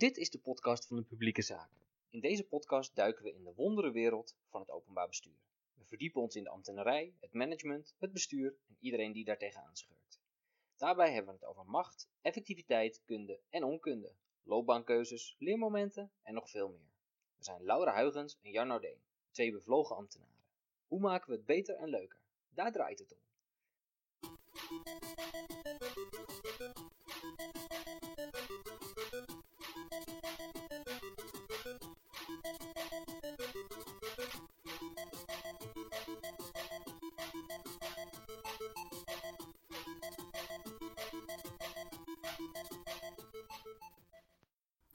Dit is de podcast van de publieke zaak. In deze podcast duiken we in de wonderenwereld van het openbaar bestuur. We verdiepen ons in de ambtenarij, het management, het bestuur en iedereen die daartegen aanscheurt. Daarbij hebben we het over macht, effectiviteit, kunde en onkunde, loopbaankeuzes, leermomenten en nog veel meer. We zijn Laura Huygens en Jan Noudeen, twee bevlogen ambtenaren. Hoe maken we het beter en leuker? Daar draait het om.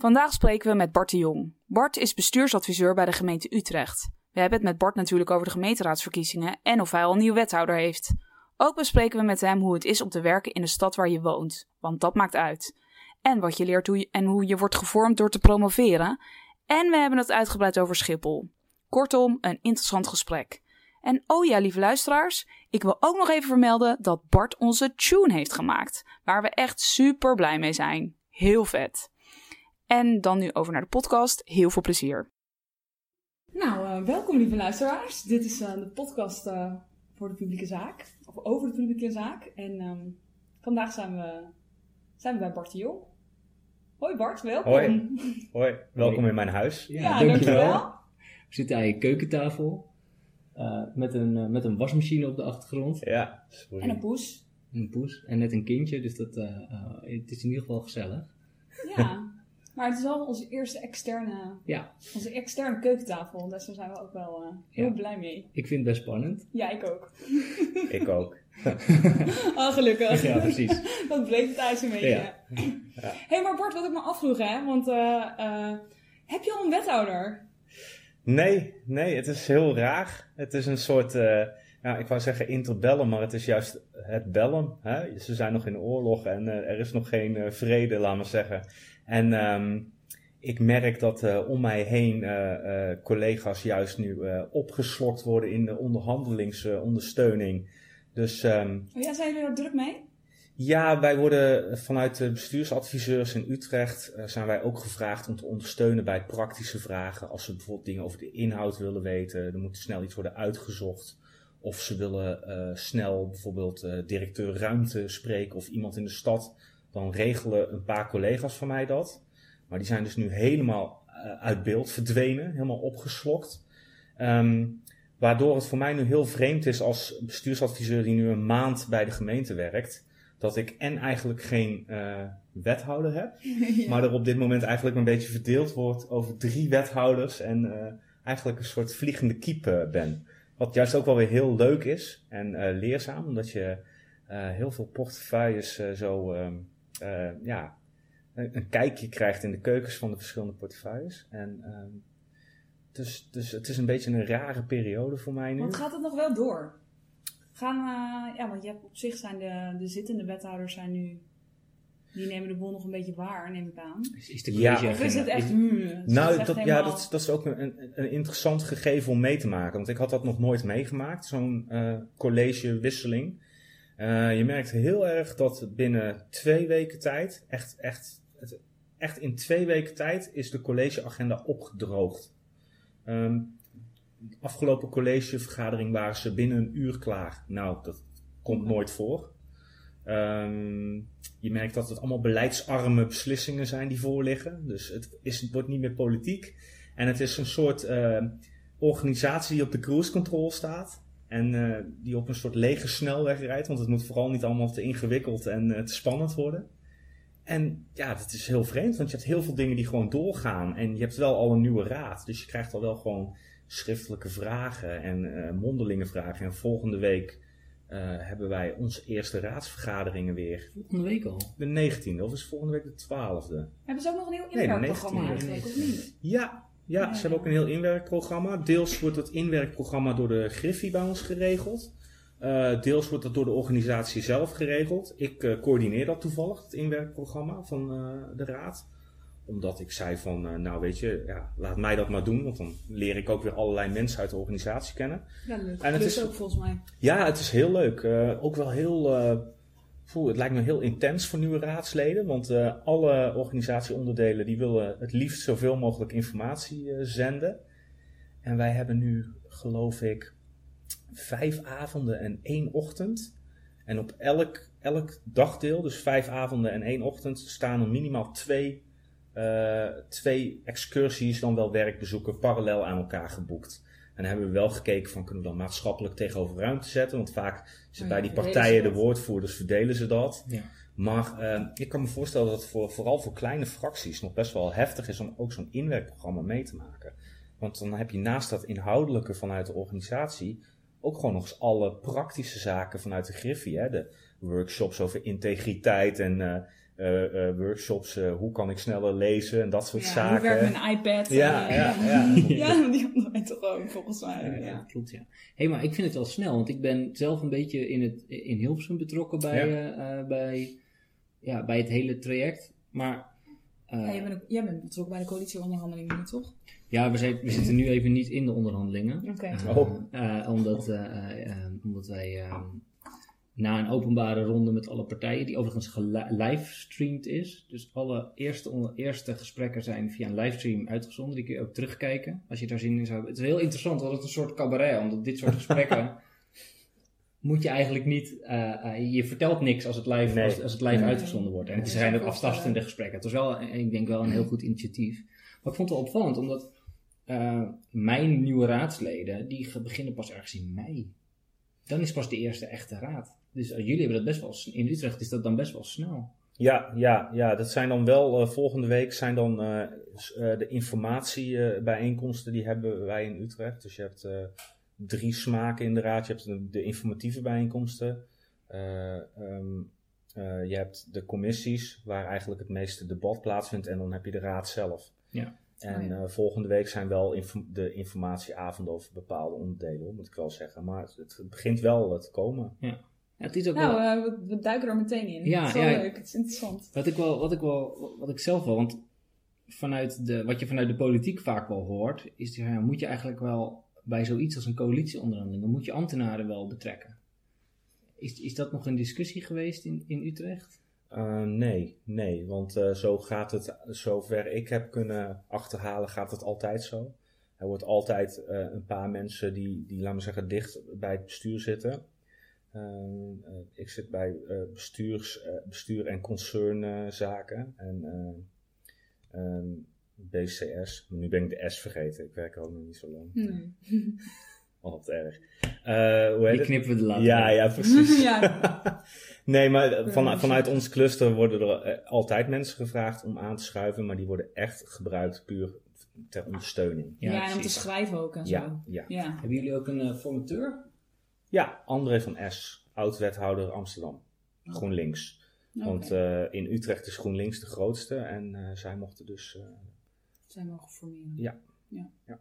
Vandaag spreken we met Bart de Jong. Bart is bestuursadviseur bij de gemeente Utrecht. We hebben het met Bart natuurlijk over de gemeenteraadsverkiezingen en of hij al een nieuwe wethouder heeft. Ook bespreken we met hem hoe het is om te werken in de stad waar je woont, want dat maakt uit. En wat je leert hoe en hoe je wordt gevormd door te promoveren. En we hebben het uitgebreid over Schiphol. Kortom, een interessant gesprek. En oh ja, lieve luisteraars, ik wil ook nog even vermelden dat Bart onze tune heeft gemaakt, waar we echt super blij mee zijn. Heel vet. En dan nu over naar de podcast. Heel veel plezier. Nou, uh, welkom lieve luisteraars. Dit is uh, de podcast uh, voor de publieke zaak. Of over de publieke zaak. En um, vandaag zijn we, zijn we bij Bart de Jong. Hoi Bart, welkom. Hoi, Hoi. welkom Hoi. in mijn huis. Ja, ja dankjewel. dankjewel. We zitten aan je keukentafel. met, een, met een wasmachine op de achtergrond. Ja, sorry. En een poes. Een poes. En net een kindje, dus dat, het is in ieder geval gezellig. Ja, Maar het is wel onze eerste externe, ja. onze externe keukentafel. Dus daar zijn we ook wel uh, heel ja. blij mee. Ik vind het best spannend. Ja, ik ook. ik ook. oh, gelukkig. Ja, precies. dat bleek het thuis een beetje. Ja. Hé, hey, maar Bart, wat ik me afvroeg, hè. Want uh, uh, heb je al een wethouder? Nee, nee, het is heel raar. Het is een soort, ja, ik wou zeggen interbellum, maar het is juist het bellen. Hè? Ze zijn nog in oorlog en er is nog geen vrede, laat maar zeggen. En um, ik merk dat uh, om mij heen uh, uh, collega's juist nu opgeslokt worden in de onderhandelingsondersteuning. Dus, um, oh ja, zijn jullie er druk mee? Ja, wij worden vanuit de bestuursadviseurs in Utrecht zijn wij ook gevraagd om te ondersteunen bij praktische vragen. Als ze bijvoorbeeld dingen over de inhoud willen weten, er moet snel iets worden uitgezocht. Of ze willen snel bijvoorbeeld directeur ruimte spreken of iemand in de stad dan regelen een paar collega's van mij dat. Maar die zijn dus nu helemaal uh, uit beeld verdwenen, helemaal opgeslokt. Um, waardoor het voor mij nu heel vreemd is als bestuursadviseur die nu een maand bij de gemeente werkt. Dat ik en eigenlijk geen uh, wethouder heb, ja. maar er op dit moment eigenlijk een beetje verdeeld wordt over drie wethouders en uh, eigenlijk een soort vliegende kiep ben. Wat juist ook wel weer heel leuk is en leerzaam, omdat je heel veel portefeuilles zo um, uh, ja, een, een, kijkje krijgt in de keukens van de verschillende portefeuilles. En uh, dus, dus het is een beetje een rare periode voor mij nu. Want gaat het nog wel door? Gaan, uh, ja, want je hebt op zich zijn de, de zittende wethouders zijn nu die nemen de boel nog een beetje waar, neem ik aan. Is, is de ja, of is het echt... Het nou, echt dat, helemaal... ja, dat, dat is ook een, een, een, interessant gegeven om mee te maken. Want ik had dat nog nooit meegemaakt, zo'n uh, collegewisseling. Uh, je merkt heel erg dat binnen twee weken tijd, echt, echt, echt in twee weken tijd, is de collegeagenda opgedroogd. Um, de afgelopen collegevergadering waren ze binnen een uur klaar. Nou, dat komt nooit voor. Um, je merkt dat het allemaal beleidsarme beslissingen zijn die voorliggen. Dus het, is, het wordt niet meer politiek. En het is een soort uh, organisatie die op de cruise control staat. En uh, die op een soort lege snelweg rijdt. Want het moet vooral niet allemaal te ingewikkeld en uh, te spannend worden. En ja, dat is heel vreemd. Want je hebt heel veel dingen die gewoon doorgaan. En je hebt wel al een nieuwe raad. Dus je krijgt al wel gewoon schriftelijke vragen en uh, mondelinge vragen. En volgende week hebben wij onze eerste raadsvergaderingen weer. Volgende week al? De 19e, of is volgende week de 12e? Hebben ze ook nog een heel inwerkprogramma nee, eigenlijk, of niet? Ja, ja, ze hebben ook een heel inwerkprogramma. Deels wordt het inwerkprogramma door de Griffie bij ons geregeld. Uh, deels wordt dat door de organisatie zelf geregeld. Ik uh, coördineer dat toevallig, het inwerkprogramma van uh, de raad. Omdat ik zei van, nou weet je, ja, laat mij dat maar doen. Want dan leer ik ook weer allerlei mensen uit de organisatie kennen. Ja, leuk. En het is ook volgens mij. Ja, het is heel leuk. ook wel heel Poeh, het lijkt me heel intens voor nieuwe raadsleden, want eh, alle organisatieonderdelen die willen het liefst zoveel mogelijk informatie eh, zenden. En wij hebben nu, geloof ik, vijf avonden en één ochtend. En op elk, elk dagdeel, dus vijf avonden en één ochtend, staan er minimaal twee, eh, twee excursies, dan wel werkbezoeken, parallel aan elkaar geboekt. En dan hebben we wel gekeken van kunnen we dan maatschappelijk tegenover ruimte zetten. Want vaak is het Oh bij die partijen, de woordvoerders, verdelen ze dat. Ja. Maar eh, ik kan me voorstellen dat het voor, vooral voor kleine fracties nog best wel heftig is om ook zo'n inwerkprogramma mee te maken. Want dan heb je naast dat inhoudelijke vanuit de organisatie ook gewoon nog eens alle praktische zaken vanuit de Griffie. Hè? De workshops over integriteit en eh, workshops eh, hoe kan ik sneller lezen en dat soort Ja, zaken. hoe werkt mijn iPad? Ja, Eh, ja, ja. ja, die hadden wij toch ook, volgens mij. Ja, klopt, ja. hey, maar ik vind het wel snel, want ik ben zelf een beetje in, het, in Hilversum betrokken bij, eh, eh, bij, ja, bij het hele traject. Maar eh, Ja, jij, bent, ook- jij bent betrokken bij de coalitieonderhandelingen nu, toch? ja, we, zijn, we zitten nu even niet in de onderhandelingen. Oké. Eh, Oh. eh, omdat, eh, eh, eh, omdat wij eh, na een openbare ronde met alle partijen, die overigens gelivestreamd is. Dus alle eerste, onder- eerste gesprekken zijn via een livestream uitgezonden. Die kun je ook terugkijken als je daar zin in zou hebben. Het is heel interessant, want het is een soort cabaret. Omdat dit soort gesprekken moet je eigenlijk niet... eh, eh, je vertelt niks als het live, Nee. als, als het live Nee. uitgezonden wordt. En het zijn ook is wel afstandende gesprekken. Het was wel, eh, ik denk wel een heel goed initiatief. Maar ik vond het wel opvallend, omdat eh, mijn nieuwe raadsleden, die beginnen pas ergens in mei. Dan is pas de eerste echte raad. Dus eh, jullie hebben dat best wel, in Utrecht is dat dan best wel snel. Ja, ja, ja, dat zijn dan wel, eh, volgende week zijn dan eh, eh, de informatiebijeenkomsten, die hebben wij in Utrecht. Dus je hebt eh, drie smaken in de raad. Je hebt de, informatieve bijeenkomsten. Eh, ehm, eh, je hebt de commissies, waar eigenlijk het meeste debat plaatsvindt. En dan heb je de raad zelf. Ja. En Oh ja. eh, volgende week zijn wel de informatieavonden over bepaalde onderdelen, moet ik wel zeggen. Maar het, het begint wel te komen. Ja, het is ook Nou, wel, eh, we, we duiken er meteen in. Ja, het is wel ja. leuk, het is interessant. wat, ik wel, wat, ik wel, wat ik zelf wel, want vanuit de, wat je vanuit de politiek vaak wel hoort, is ja, moet je eigenlijk wel bij zoiets als een coalitieonderhandeling, dan moet je ambtenaren wel betrekken. Is, is dat nog een discussie geweest in, in Utrecht? Uh, nee, nee, want uh, zo gaat het, zover ik heb kunnen achterhalen, gaat het altijd zo. Er wordt altijd uh, een paar mensen die, die, laten we zeggen, dicht bij het bestuur zitten. Ik zit bij bestuurs, bestuur en concernzaken en um, BCS. Nu ben ik de S vergeten, ik werk er ook nog niet zo lang. Nee. Oh, wat erg. Uh, hoe heet Die knippen we de later. Ja, ja, precies. ja. nee, maar van, vanuit ons cluster worden er altijd mensen gevraagd om aan te schuiven, maar die worden echt gebruikt puur ter ondersteuning. Ja, ja en om te schrijven ook en zo. Ja, ja. ja. Hebben jullie ook een uh, formateur? Ja, André van S, oud-wethouder Amsterdam. GroenLinks. Okay. Want uh, in Utrecht is GroenLinks de grootste en zij mochten dus. zij mogen formeren. Ja. ja. ja.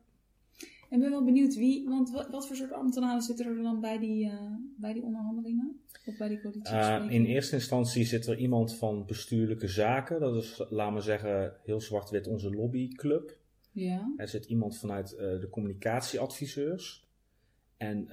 En ben wel benieuwd wie, want wat, wat, voor soort ambtenaren zitten er dan bij die, bij die onderhandelingen? Of bij die coalitie? In eerste instantie zit er iemand van bestuurlijke zaken. Dat is, laat maar zeggen, heel zwart-wit onze lobbyclub. Ja. Er zit iemand vanuit de communicatieadviseurs. En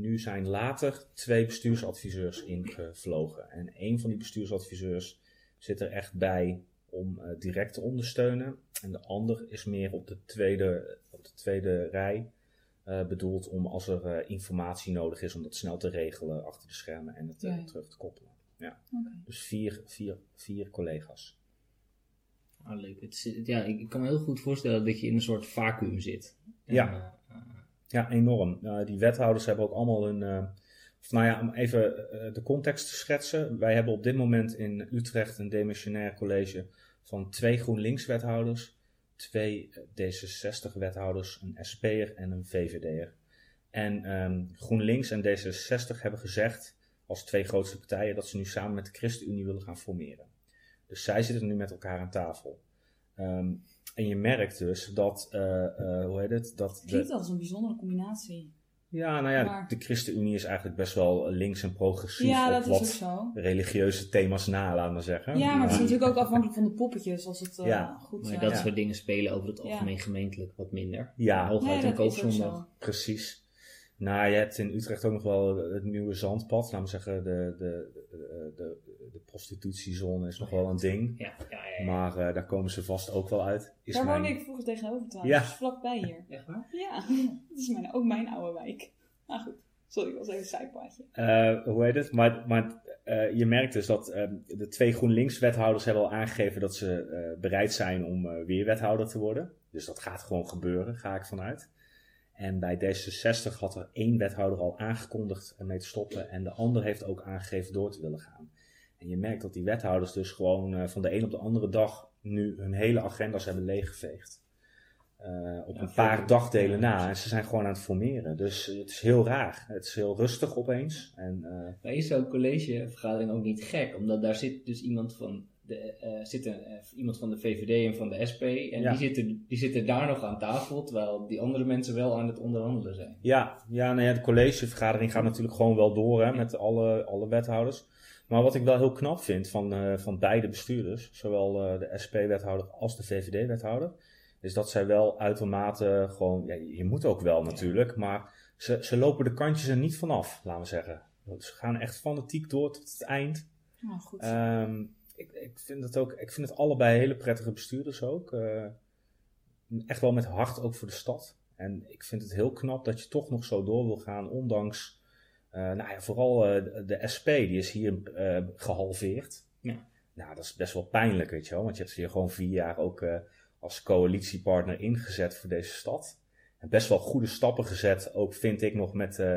nu zijn later twee bestuursadviseurs ingevlogen. En een van die bestuursadviseurs zit er echt bij om direct te ondersteunen. En de ander is meer op de tweede op de tweede rij uh, bedoeld om als er uh, informatie nodig is om dat snel te regelen achter de schermen en het uh, ja. terug te koppelen. Ja. Okay. Dus vier, vier, vier collega's. Ah, leuk. Het ja, ik kan me heel goed voorstellen dat je in een soort vacuüm zit. Ja, ja enorm. Die wethouders hebben ook allemaal een. Of nou ja, om even de context te schetsen. Wij hebben op dit moment in Utrecht een demissionair college van twee GroenLinks-wethouders twee D66-wethouders, een SP'er en een VVD'er. En um, GroenLinks en D66 hebben gezegd, als twee grootste partijen, dat ze nu samen met de ChristenUnie willen gaan formeren. Dus zij zitten nu met elkaar aan tafel. Um, en je merkt dus dat, uh, uh, hoe heet het? Dat Klinkt als een bijzondere combinatie. Ja, nou ja, maar... de ChristenUnie is eigenlijk best wel links en progressief ja, dat op wat is zo. religieuze thema's na, laten we zeggen. Ja, maar het is natuurlijk ook afhankelijk van de poppetjes, als het uh, ja. goed maar dat ja. soort dingen spelen over het algemeen ja. gemeentelijk wat minder. Ja, hooguit nee, een koopzondag. Precies. Nou, je hebt in Utrecht ook nog wel het nieuwe zandpad. Laten we zeggen, de, de, de, de, de prostitutiezone is nog wel een ding. Ja, ja, ja. ja. Maar eh, daar komen ze vast ook wel uit. Is Daar mijn- woonde ik vroeger tegenover trouwens. Ja. Dus vlakbij hier. Echt waar? Ja, dat is mijn, ook mijn oude wijk. Maar goed, sorry, dat was even een zijpaadje. Eh, hoe heet het? Maar, maar eh, je merkt dus dat eh, de twee GroenLinks-wethouders hebben al aangegeven dat ze eh, bereid zijn om eh, weer wethouder te worden. Dus dat gaat gewoon gebeuren, ga ik vanuit. En bij D66 had er één wethouder al aangekondigd ermee te stoppen. En de ander heeft ook aangegeven door te willen gaan. En je merkt dat die wethouders dus gewoon eh, van de een op de andere dag nu hun hele agenda's hebben leeggeveegd. Eh, op Ja, een paar de- dagdelen na. En ze zijn gewoon aan het formeren. Dus het is heel raar. Het is heel rustig opeens. En, eh, Maar is zo'n collegevergadering ook niet gek? Omdat daar zit dus iemand van de, eh, zit een, eh, iemand van de VVD en van de SP. En Ja. die, zitten, die zitten daar nog aan tafel, terwijl die andere mensen wel aan het onderhandelen zijn. Ja, ja, nou ja, de collegevergadering gaat natuurlijk gewoon wel door hè, met alle, alle wethouders. Maar wat ik wel heel knap vind van, eh, van beide bestuurders, zowel eh, de SP-wethouder als de VVD-wethouder, is dat zij wel uitermate gewoon, ja, je moet ook wel natuurlijk, maar ze, ze lopen de kantjes er niet vanaf, laten we zeggen. Ze gaan echt fanatiek door tot het eind. Nou goed. Ehm, ik, ik, vind het ook, ik vind het allebei hele prettige bestuurders ook. Eh, echt wel met hart ook voor de stad. En ik vind het heel knap dat je toch nog zo door wil gaan, ondanks, eh, nou ja, vooral eh, de, SP, die is hier eh, gehalveerd. Ja. Nou, dat is best wel pijnlijk, weet je wel, want je hebt ze hier gewoon vier jaar ook als coalitiepartner ingezet voor deze stad. En best wel goede stappen gezet, ook vind ik nog met, eh,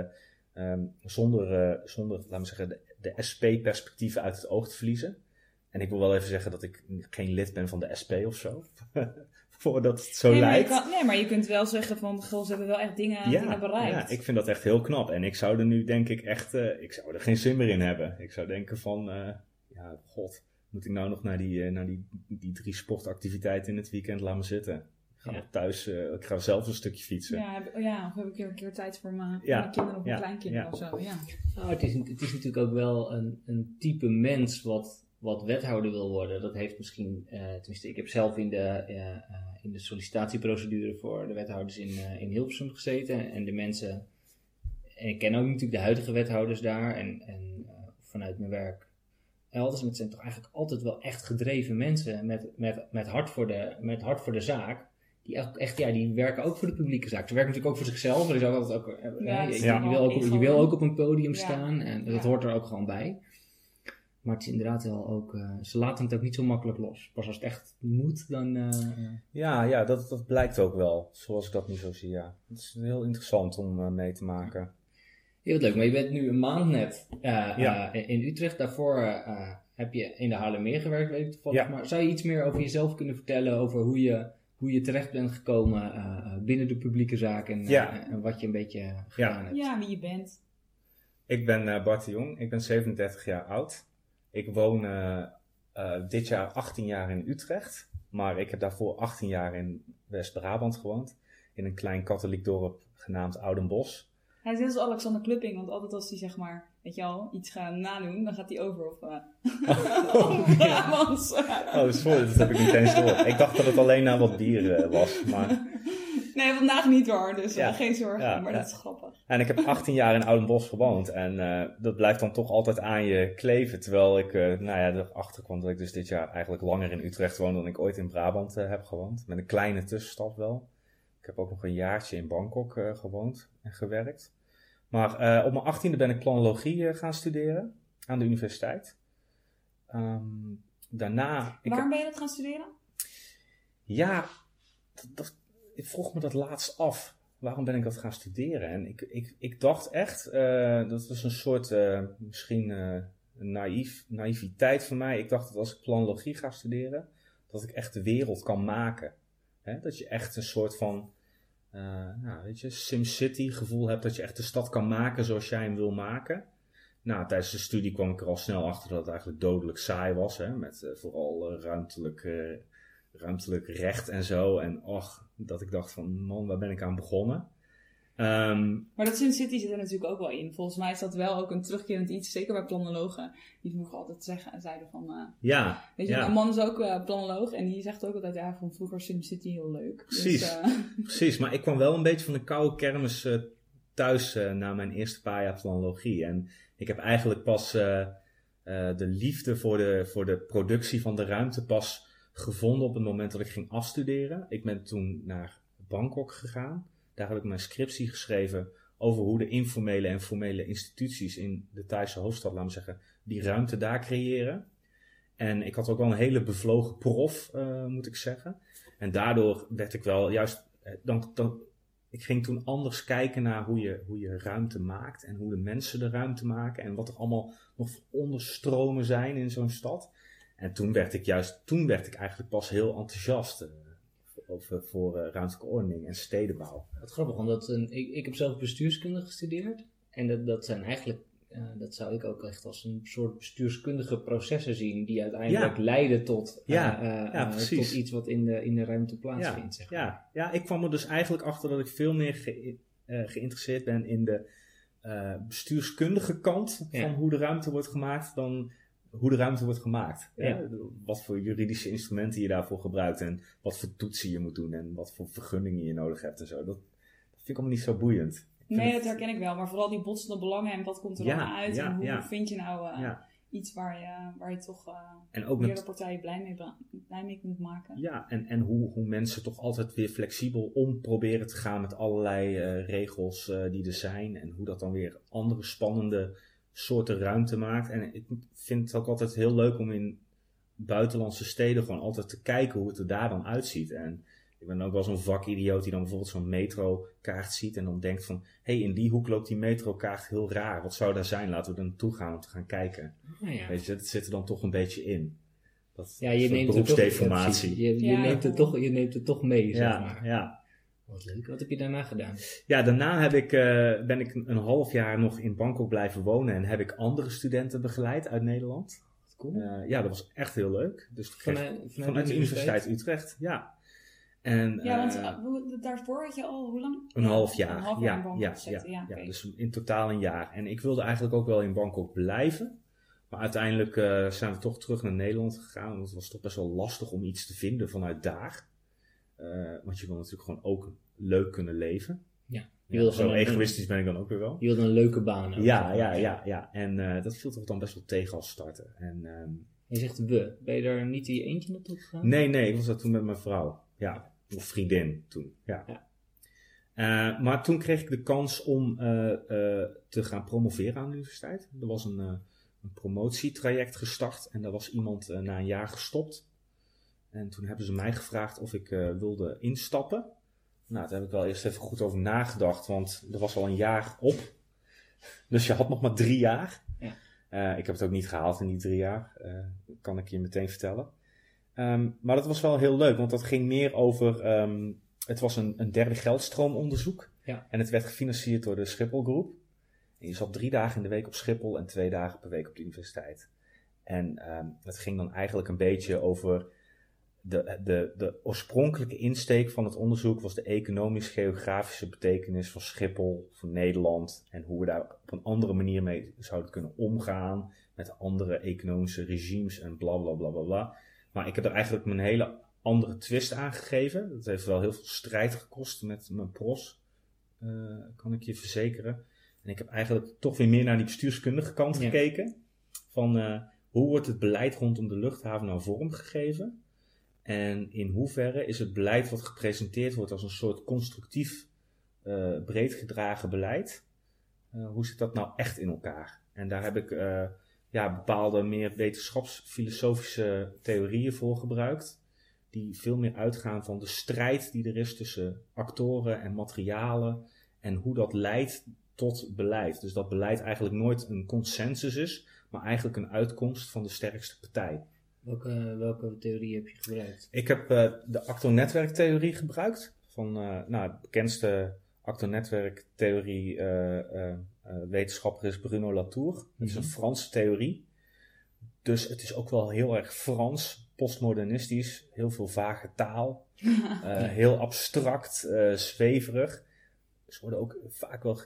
ehm, zonder, zonder, laten we zeggen, de, de SP-perspectieven uit het oog te verliezen. En ik wil wel even zeggen dat ik geen lid ben van de SP of zo. Voordat het zo nee, maar je lijkt. kan- nee, maar je kunt wel zeggen van, goh, ze hebben wel echt dingen, dingen bereikt. ja, ik vind dat echt heel knap. En ik zou er nu denk ik echt, eh, ik zou er geen zin meer in hebben. Ik zou denken van, eh, ja, god, moet ik nou nog naar die, eh, naar die, die drie sportactiviteiten in het weekend laten zitten? Ik ga Ja. nog thuis, eh, ik ga zelf een stukje fietsen. Ja, heb, ja, of heb ik een keer tijd voor mijn, Ja, mijn kinderen of mijn ja, kleinkinderen ja. of zo. Ja. Nou, het, is, het is natuurlijk ook wel een, een type mens wat, wat wethouder wil worden. Dat heeft misschien, eh, tenminste, ik heb zelf in de, eh, eh, in de sollicitatieprocedure voor de wethouders in, in Hilversum gezeten. En de mensen, en ik ken ook natuurlijk de huidige wethouders daar en, en vanuit mijn werk elders. En het zijn toch eigenlijk altijd wel echt gedreven mensen met, met, met, hart, voor de, met hart voor de zaak. Die echt, echt, ja, die werken ook voor de publieke zaak. Ze werken natuurlijk ook voor zichzelf. Er is ook altijd ook, Ja, je, wil ook, op- je wil ook op een podium Ja. staan. En dat Ja. hoort er ook gewoon bij. Maar het is inderdaad wel ook... eh, ze laten het ook niet zo makkelijk los. Pas als het echt moet, dan... eh, Ja, ja dat, dat blijkt ook wel, zoals ik dat nu zo zie, ja. Het is heel interessant om eh, mee te maken. Heel leuk, maar je bent nu een maand net Ja. in Utrecht. Daarvoor eh, heb je in de Haarlemmeer gewerkt, weet ik toevallig. Ja. Maar zou je iets meer over jezelf kunnen vertellen? Over hoe je, hoe je terecht bent gekomen eh, eh, binnen de publieke zaak en, eh, Ja. en wat je een beetje gedaan hebt? ja, wie je bent. Ik ben eh, Bart de Jong, ik ben 37 jaar oud. Ik woon eh, eh, dit jaar 18 jaar in Utrecht, maar ik heb daarvoor 18 jaar in West-Brabant gewoond. In een klein katholiek dorp genaamd Oudenbos. Hij is net als Alexander Klupping, want altijd als hij zeg maar, weet je al, iets gaat nadoen, dan gaat hij over op uh, Oh, ja. Brabants. Oh, sorry, dat heb ik niet eens door. Ik dacht dat het alleen naar wat bier eh, was. Maar... Nee, vandaag niet hoor, dus Ja. eh, geen zorgen, Ja, maar ja. dat is grappig. En ik heb 18 jaar in Oudenbos gewoond. En eh, dat blijft dan toch altijd aan je kleven. Terwijl ik, eh, nou ja, erachter kwam dat ik dus dit jaar eigenlijk langer in Utrecht woon dan ik ooit in Brabant heb gewoond. Met een kleine tussenstap wel. Ik heb ook nog een jaartje in Bangkok gewoond en gewerkt. Maar op mijn 18e ben ik planologie gaan studeren aan de universiteit. Ehm, daarna. Ik Waarom ben je dat gaan studeren? ja, dat, dat- ik vroeg me dat laatst af. Waarom ben ik dat gaan studeren? En ik, ik, ik dacht echt, eh, dat was een soort, eh, misschien een naïef, naïviteit van mij. Ik dacht dat als ik planologie ga studeren, dat ik echt de wereld kan maken. Hè? Dat je echt een soort van, nou, weet je, SimCity gevoel hebt. Dat je echt de stad kan maken zoals jij hem wil maken. Nou, tijdens de studie kwam ik er al snel achter dat het eigenlijk dodelijk saai was. Hè? Met vooral ruimtelijk, ruimtelijk recht en zo. En och, dat ik dacht van, man, waar ben ik aan begonnen? Ehm, Maar dat Sin City zit er natuurlijk ook wel in. Volgens mij is dat wel ook een terugkerend iets, zeker bij planologen. Die vroeger altijd zeggen, zeiden van, eh, ja, weet je, ja. mijn man is ook eh, planoloog en die zegt ook altijd, ja, van vroeger Sim City heel leuk. Precies. Dus, precies. Maar ik kwam wel een beetje van de koude kermis thuis na mijn eerste paar jaar planologie. En ik heb eigenlijk pas de liefde voor de, voor de productie van de ruimte pas gevonden op het moment dat ik ging afstuderen. Ik ben toen naar Bangkok gegaan. Daar heb ik mijn scriptie geschreven over hoe de informele en formele instituties in de Thaise hoofdstad, laten we zeggen, die ruimte daar creëren. En ik had ook wel een hele bevlogen prof, uh, moet ik zeggen. En daardoor werd ik wel juist, dan, dan, ik ging toen anders kijken naar hoe je, hoe je ruimte maakt en hoe de mensen de ruimte maken en wat er allemaal nog onderstromen zijn in zo'n stad. En toen werd ik juist, toen werd ik eigenlijk pas heel enthousiast uh, over, voor uh, ruimtelijke ordening en stedenbouw. Wat grappig, want een, ik, ik heb zelf bestuurskunde gestudeerd. En dat, dat zijn eigenlijk, uh, dat zou ik ook echt als een soort bestuurskundige processen zien, die uiteindelijk ja. leiden tot, ja. Ja, tot iets wat in de, in de ruimte plaatsvindt. Zeg maar. ja. ja, ik kwam er dus eigenlijk achter dat ik veel meer ge, geïnteresseerd ben in de bestuurskundige kant van hoe de ruimte wordt gemaakt dan hoe de ruimte wordt gemaakt. Ja. Wat voor juridische instrumenten je daarvoor gebruikt en wat voor toetsen je moet doen en wat voor vergunningen je nodig hebt en zo. Dat, dat vind ik allemaal niet zo boeiend. Nee, dat herken ik wel. Maar vooral die botsende belangen en wat komt er dan uit en hoe vind je nou uh, iets waar je, waar je toch uh, en ook meerdere partijen blij mee, blij mee kunt maken. Ja, en, en hoe, hoe mensen toch altijd weer flexibel om proberen te gaan met allerlei uh, regels die er zijn en hoe dat dan weer andere spannende soorten ruimte maakt. En ik vind het ook altijd heel leuk om in buitenlandse steden gewoon altijd te kijken hoe het er daar dan uitziet. En ik ben ook wel zo'n vakidioot die dan bijvoorbeeld zo'n metrokaart ziet en dan denkt van... hé, hey, in die hoek loopt die metrokaart heel raar. Wat zou daar zijn? Laten we er naartoe gaan om te gaan kijken. Oh ja. Weet je, dat zit er dan toch een beetje in. Dat, ja, je neemt beroepsdeformatie. Het toch, je, je, neemt het toch, je neemt het toch mee, zeg ja, maar. Ja, wat leuk. Wat heb je daarna gedaan? Ja, daarna heb ik, uh, ben ik een half jaar nog in Bangkok blijven wonen en heb ik andere studenten begeleid uit Nederland. Cool. Uh, ja, dat was echt heel leuk. Dus vanuit, vanuit, vanuit de Universiteit Utrecht, ja. En, ja, want uh, daarvoor had je al hoe lang? Een half jaar. Een half jaar in Bangkok ja. Ja, ja, ja, okay. dus in totaal een jaar. En ik wilde eigenlijk ook wel in Bangkok blijven. Maar uiteindelijk uh, zijn we toch terug naar Nederland gegaan. Want het was toch best wel lastig om iets te vinden vanuit daar. Uh, want je wil natuurlijk gewoon ook leuk kunnen leven. Ja. Je ja, zo egoïstisch ben ik dan ook weer wel. Je wilde een leuke baan. Ook, ja, ja, ja, ja. En uh, dat viel toch dan best wel tegen als starten. En, um, je zegt we. Ben je daar niet die eentje naartoe gegaan? Nee, nee. Ik was daar toen met mijn vrouw. Ja. Of vriendin toen. Ja. ja. Uh, maar toen kreeg ik de kans om uh, te gaan promoveren aan de universiteit. Er was een, een promotietraject gestart en daar was iemand na een jaar gestopt. En toen hebben ze mij gevraagd of ik wilde instappen. Nou, daar heb ik wel eerst even goed over nagedacht, want er was al een jaar op. Dus je had nog maar drie jaar. Ja. Uh, ik heb het ook niet gehaald in die drie jaar, uh, kan ik je meteen vertellen. Um, maar dat was wel heel leuk, want dat ging meer over. Um, het was een, een derde geldstroomonderzoek. Ja. En het werd gefinancierd door de Schiphol Groep. En je zat drie dagen in de week op Schiphol en twee dagen per week op de universiteit. En um, het ging dan eigenlijk een beetje over de, de, de oorspronkelijke insteek van het onderzoek was de economisch-geografische betekenis van Schiphol, van Nederland en hoe we daar op een andere manier mee zouden kunnen omgaan met andere economische regimes en bla bla bla bla bla. Maar ik heb er eigenlijk een hele andere twist aan gegeven. Dat heeft wel heel veel strijd gekost met mijn pros, uh, kan ik je verzekeren. En ik heb eigenlijk toch weer meer naar die bestuurskundige kant ja. gekeken. Van uh, hoe wordt het beleid rondom de luchthaven nou vormgegeven? En in hoeverre is het beleid wat gepresenteerd wordt als een soort constructief, uh, breed gedragen beleid, uh, hoe zit dat nou echt in elkaar? En daar heb ik uh, ja, bepaalde meer wetenschapsfilosofische theorieën voor gebruikt, die veel meer uitgaan van de strijd die er is tussen actoren en materialen en hoe dat leidt tot beleid. Dus dat beleid eigenlijk nooit een consensus is, maar eigenlijk een uitkomst van de sterkste partij. Welke, welke theorie heb je gebruikt? Ik heb uh, de actornetwerktheorie gebruikt. Van uh, nou, de bekendste actornetwerktheorie uh, wetenschapper is Bruno Latour. Het mm-hmm. is een Franse theorie. Dus het is ook wel heel erg Frans, postmodernistisch. Heel veel vage taal. heel abstract, zweverig. Ze worden ook vaak wel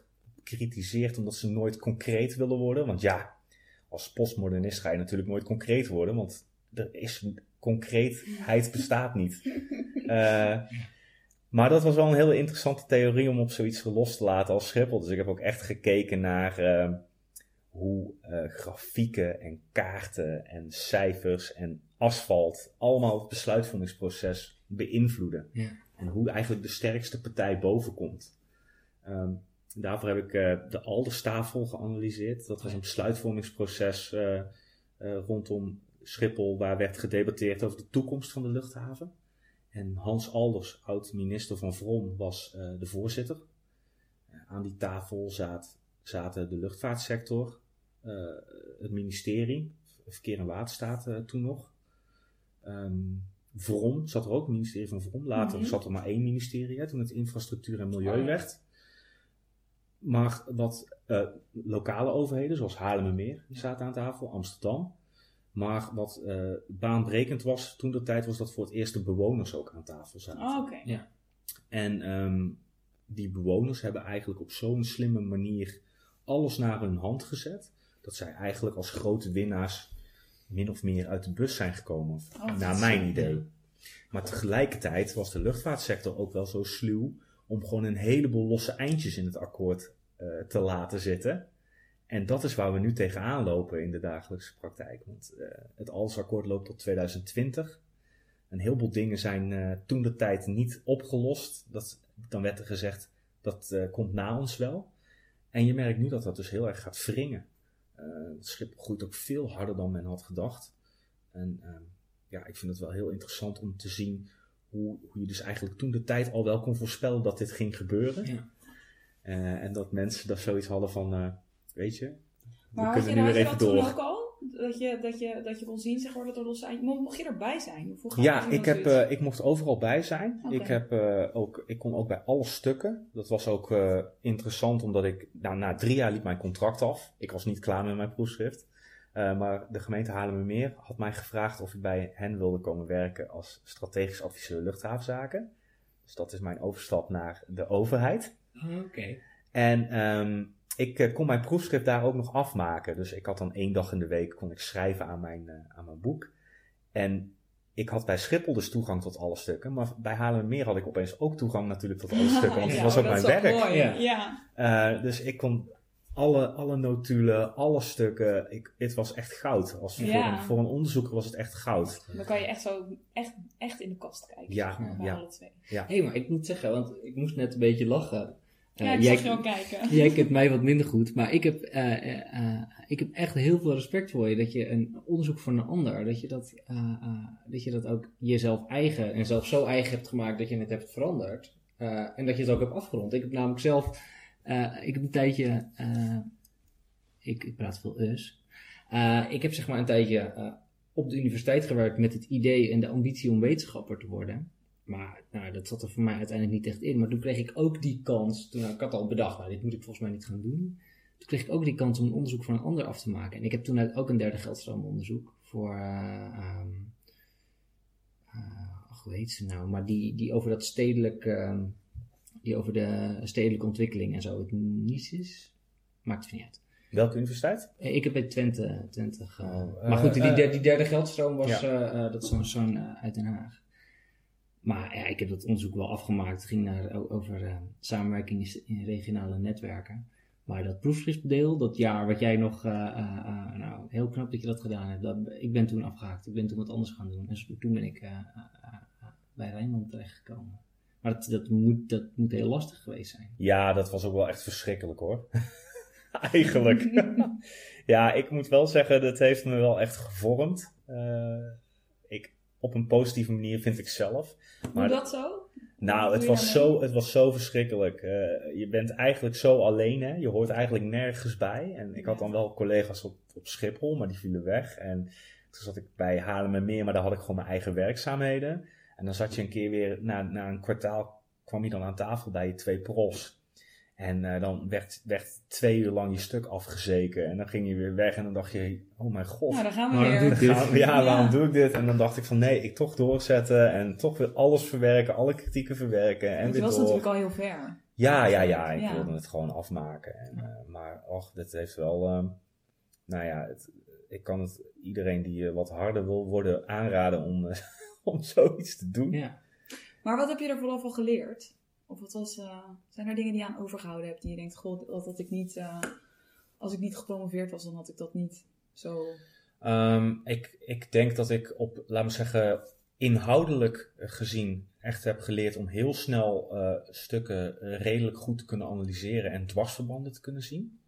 gekritiseerd omdat ze nooit concreet willen worden. Want ja, als postmodernist ga je natuurlijk nooit concreet worden. Want er is concreetheid bestaat niet. Uh, Maar dat was wel een hele interessante theorie om op zoiets los te laten als Schiphol. Dus ik heb ook echt gekeken naar uh, hoe uh, grafieken en kaarten en cijfers en asfalt allemaal het besluitvormingsproces beïnvloeden. Ja. En hoe eigenlijk de sterkste partij bovenkomt. Um, daarvoor heb ik uh, de Alderstafel geanalyseerd. Dat was een besluitvormingsproces uh, uh, rondom Schiphol, waar werd gedebatteerd over de toekomst van de luchthaven. En Hans Alders, oud-minister van Vrom, was de voorzitter. aan die tafel zat, zaten de luchtvaartsector, het ministerie, Verkeer en Waterstaat toen nog. Um, Vrom zat er ook, het ministerie van Vrom. Later Mhm. zat er maar één ministerie, hè, toen het infrastructuur en milieu Oh, werd. Maar wat lokale overheden, zoals Haarlemmermeer, die zaten aan tafel, Amsterdam. Maar wat uh, baanbrekend was toen de tijd, was dat voor het eerst de bewoners ook aan tafel zaten. Oh, oké. Ja. En um, die bewoners hebben eigenlijk op zo'n slimme manier alles naar hun hand gezet. Dat zij eigenlijk als grote winnaars min of meer uit de bus zijn gekomen. Oh, naar mijn idee. Maar tegelijkertijd was de luchtvaartsector ook wel zo sluw om gewoon een heleboel losse eindjes in het akkoord uh, te laten zitten. En dat is waar we nu tegenaan lopen in de dagelijkse praktijk. Want uh, het ALS-akkoord loopt tot 2020. Een heleboel dingen zijn uh, toen de tijd niet opgelost. Dat, dan werd er gezegd, dat uh, komt na ons wel. En je merkt nu dat dat dus heel erg gaat wringen. Het schip groeit ook veel harder dan men had gedacht. En uh, ja, ik vind het wel heel interessant om te zien hoe, hoe je dus eigenlijk toen de tijd al wel kon voorspellen dat dit ging gebeuren. Ja. En dat mensen daar zoiets hadden van, weet je, Maar we had je, kunnen nu had weer je even dat toen door. ook al? Dat je, dat je, dat je kon zien, zeg maar, dat er losse eind... Mo- Mocht je erbij zijn? Ja, ik, heb, uh, ik mocht overal bij zijn. Ik, heb, uh, ook, ik kon ook bij alle stukken. Dat was ook uh, interessant, omdat ik... Nou, na drie jaar liep mijn contract af. Ik was niet klaar met mijn proefschrift. Uh, maar de gemeente Haarlemmermeer had mij gevraagd of ik bij hen wilde komen werken als strategisch adviseur luchthavenzaken. Dus dat is mijn overstap naar de overheid. Oké. Okay. En um, ik uh, kon mijn proefschrift daar ook nog afmaken. Dus ik had dan één dag in de week kon ik schrijven aan mijn, uh, aan mijn boek. En ik had bij Schiphol dus toegang tot alle stukken. Maar bij Haarlemmermeer had ik opeens ook toegang natuurlijk tot alle stukken. Want het Ja, was ook dat mijn werk. Mooi. Ja. Ja. ja. Uh, dus ik kon alle, alle notulen, alle stukken. Ik, het was echt goud. Als, Ja. voor, een, voor een onderzoeker was het echt goud. Dan kan je echt zo echt, echt in de kast kijken. Ja, zeg maar, bij ja. alle twee. Hé, hey, maar ik moet zeggen, want ik moest net een beetje lachen. Ja, ik Uh, zag je al kijken. Jij kent mij wat minder goed, maar ik heb, uh, uh, ik heb echt heel veel respect voor je. Dat je een onderzoek voor een ander, dat je dat, dat, je dat ook jezelf eigen en zelf zo eigen hebt gemaakt dat je het hebt veranderd. En dat je het ook hebt afgerond. Ik heb namelijk zelf, ik heb een tijdje, ik, ik praat veel us. Ik heb zeg maar een tijdje op de universiteit gewerkt met het idee en de ambitie om wetenschapper te worden. Maar nou, dat zat er voor mij uiteindelijk niet echt in. Maar toen kreeg ik ook die kans. Toen, nou, ik had al bedacht, nou, dit moet ik volgens mij niet gaan doen. Toen kreeg ik ook die kans om een onderzoek voor een ander af te maken. En ik heb toen uit ook een derde geldstroomonderzoek voor. Uh, um, ach, hoe heet ze nou? Maar die, die over dat stedelijk. Um, die over de stedelijke ontwikkeling en zo. Het niets is. Maakt het niet uit. Welke universiteit? Ik heb bij Twente, Twente Oh, Maar goed, die, die, die derde geldstroom was. ja. dat is zo'n zo uit Den Haag. Maar ja, ik heb dat onderzoek wel afgemaakt. Het ging naar, over uh, samenwerking in regionale netwerken. Maar dat proefschriftdeel, dat jaar wat jij nog, uh, uh, nou, heel knap dat je dat gedaan hebt. Dat, ik ben toen afgehaakt. Ik ben toen wat anders gaan doen. En toen ben ik bij Rijnmond terechtgekomen. Maar dat, dat, moet, dat moet heel lastig geweest zijn. Ja, dat was ook wel echt verschrikkelijk hoor. Eigenlijk. ja, ik moet wel zeggen, dat heeft me wel echt gevormd. Op een positieve manier vind ik zelf. Maar Hoe dat zo? Nou, het was, zo, het was zo verschrikkelijk. Uh, je bent eigenlijk zo alleen, hè? je hoort eigenlijk nergens bij. En ik had dan wel collega's op, op Schiphol, maar die vielen weg. En toen zat ik bij Haarlem en Meer, maar daar had ik gewoon mijn eigen werkzaamheden. En dan zat je een keer weer, na, na een kwartaal kwam je dan aan tafel bij je twee profs. En uh, dan werd, werd twee uur lang je stuk afgezeken. En dan ging je weer weg en dan dacht je, oh mijn god. Nou, dan gaan we waarom weer. Doe ik dit? Ja, waarom ja. doe ik dit? En dan dacht ik van nee, ik toch doorzetten en toch weer alles verwerken, alle kritieken verwerken. En Het weer was door. natuurlijk al heel ver. Ja, ja, ja, ik Ja. wilde het gewoon afmaken. En, uh, maar och, dit heeft wel, um, nou ja, het, ik kan het iedereen die uh, wat harder wil worden aanraden om, uh, om zoiets te doen. Ja. Maar wat heb je er vooral van geleerd? Of wat was, eh, zijn er dingen die je aan overgehouden hebt die je denkt, god, dat ik niet, eh, als ik niet gepromoveerd was, dan had ik dat niet zo. Ehm, ik, ik denk dat ik op, laten we zeggen, inhoudelijk gezien echt heb geleerd om heel snel eh, stukken redelijk goed te kunnen analyseren en dwarsverbanden te kunnen zien.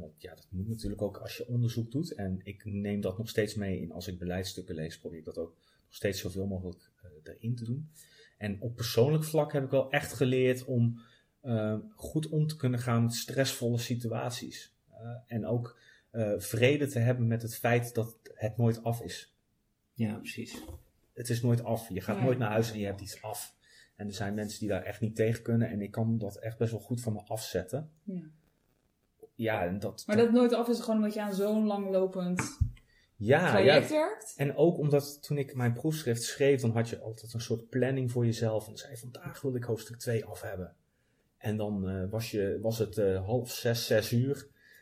Want ja, dat moet natuurlijk ook als je onderzoek doet. En ik neem dat nog steeds mee in als ik beleidsstukken lees, probeer ik dat ook nog steeds zoveel mogelijk uh, erin te doen. En op persoonlijk vlak heb ik wel echt geleerd om goed om te kunnen gaan met stressvolle situaties. en ook vrede te hebben met het feit dat het nooit af is. Ja, precies het is nooit af. Je gaat nooit naar huis en je hebt iets af. En er zijn mensen die daar echt niet tegen kunnen. En ik kan dat echt best wel goed van me afzetten. Ja. Ja, en dat... Maar dat nooit af is gewoon omdat je aan zo'n langlopend ja, ja. werkt? En ook omdat toen ik mijn proefschrift schreef, dan had je altijd een soort planning voor jezelf. En zei vandaag wil ik hoofdstuk 2 af hebben. En dan uh, was, je, was het uh, half zes, zes uur.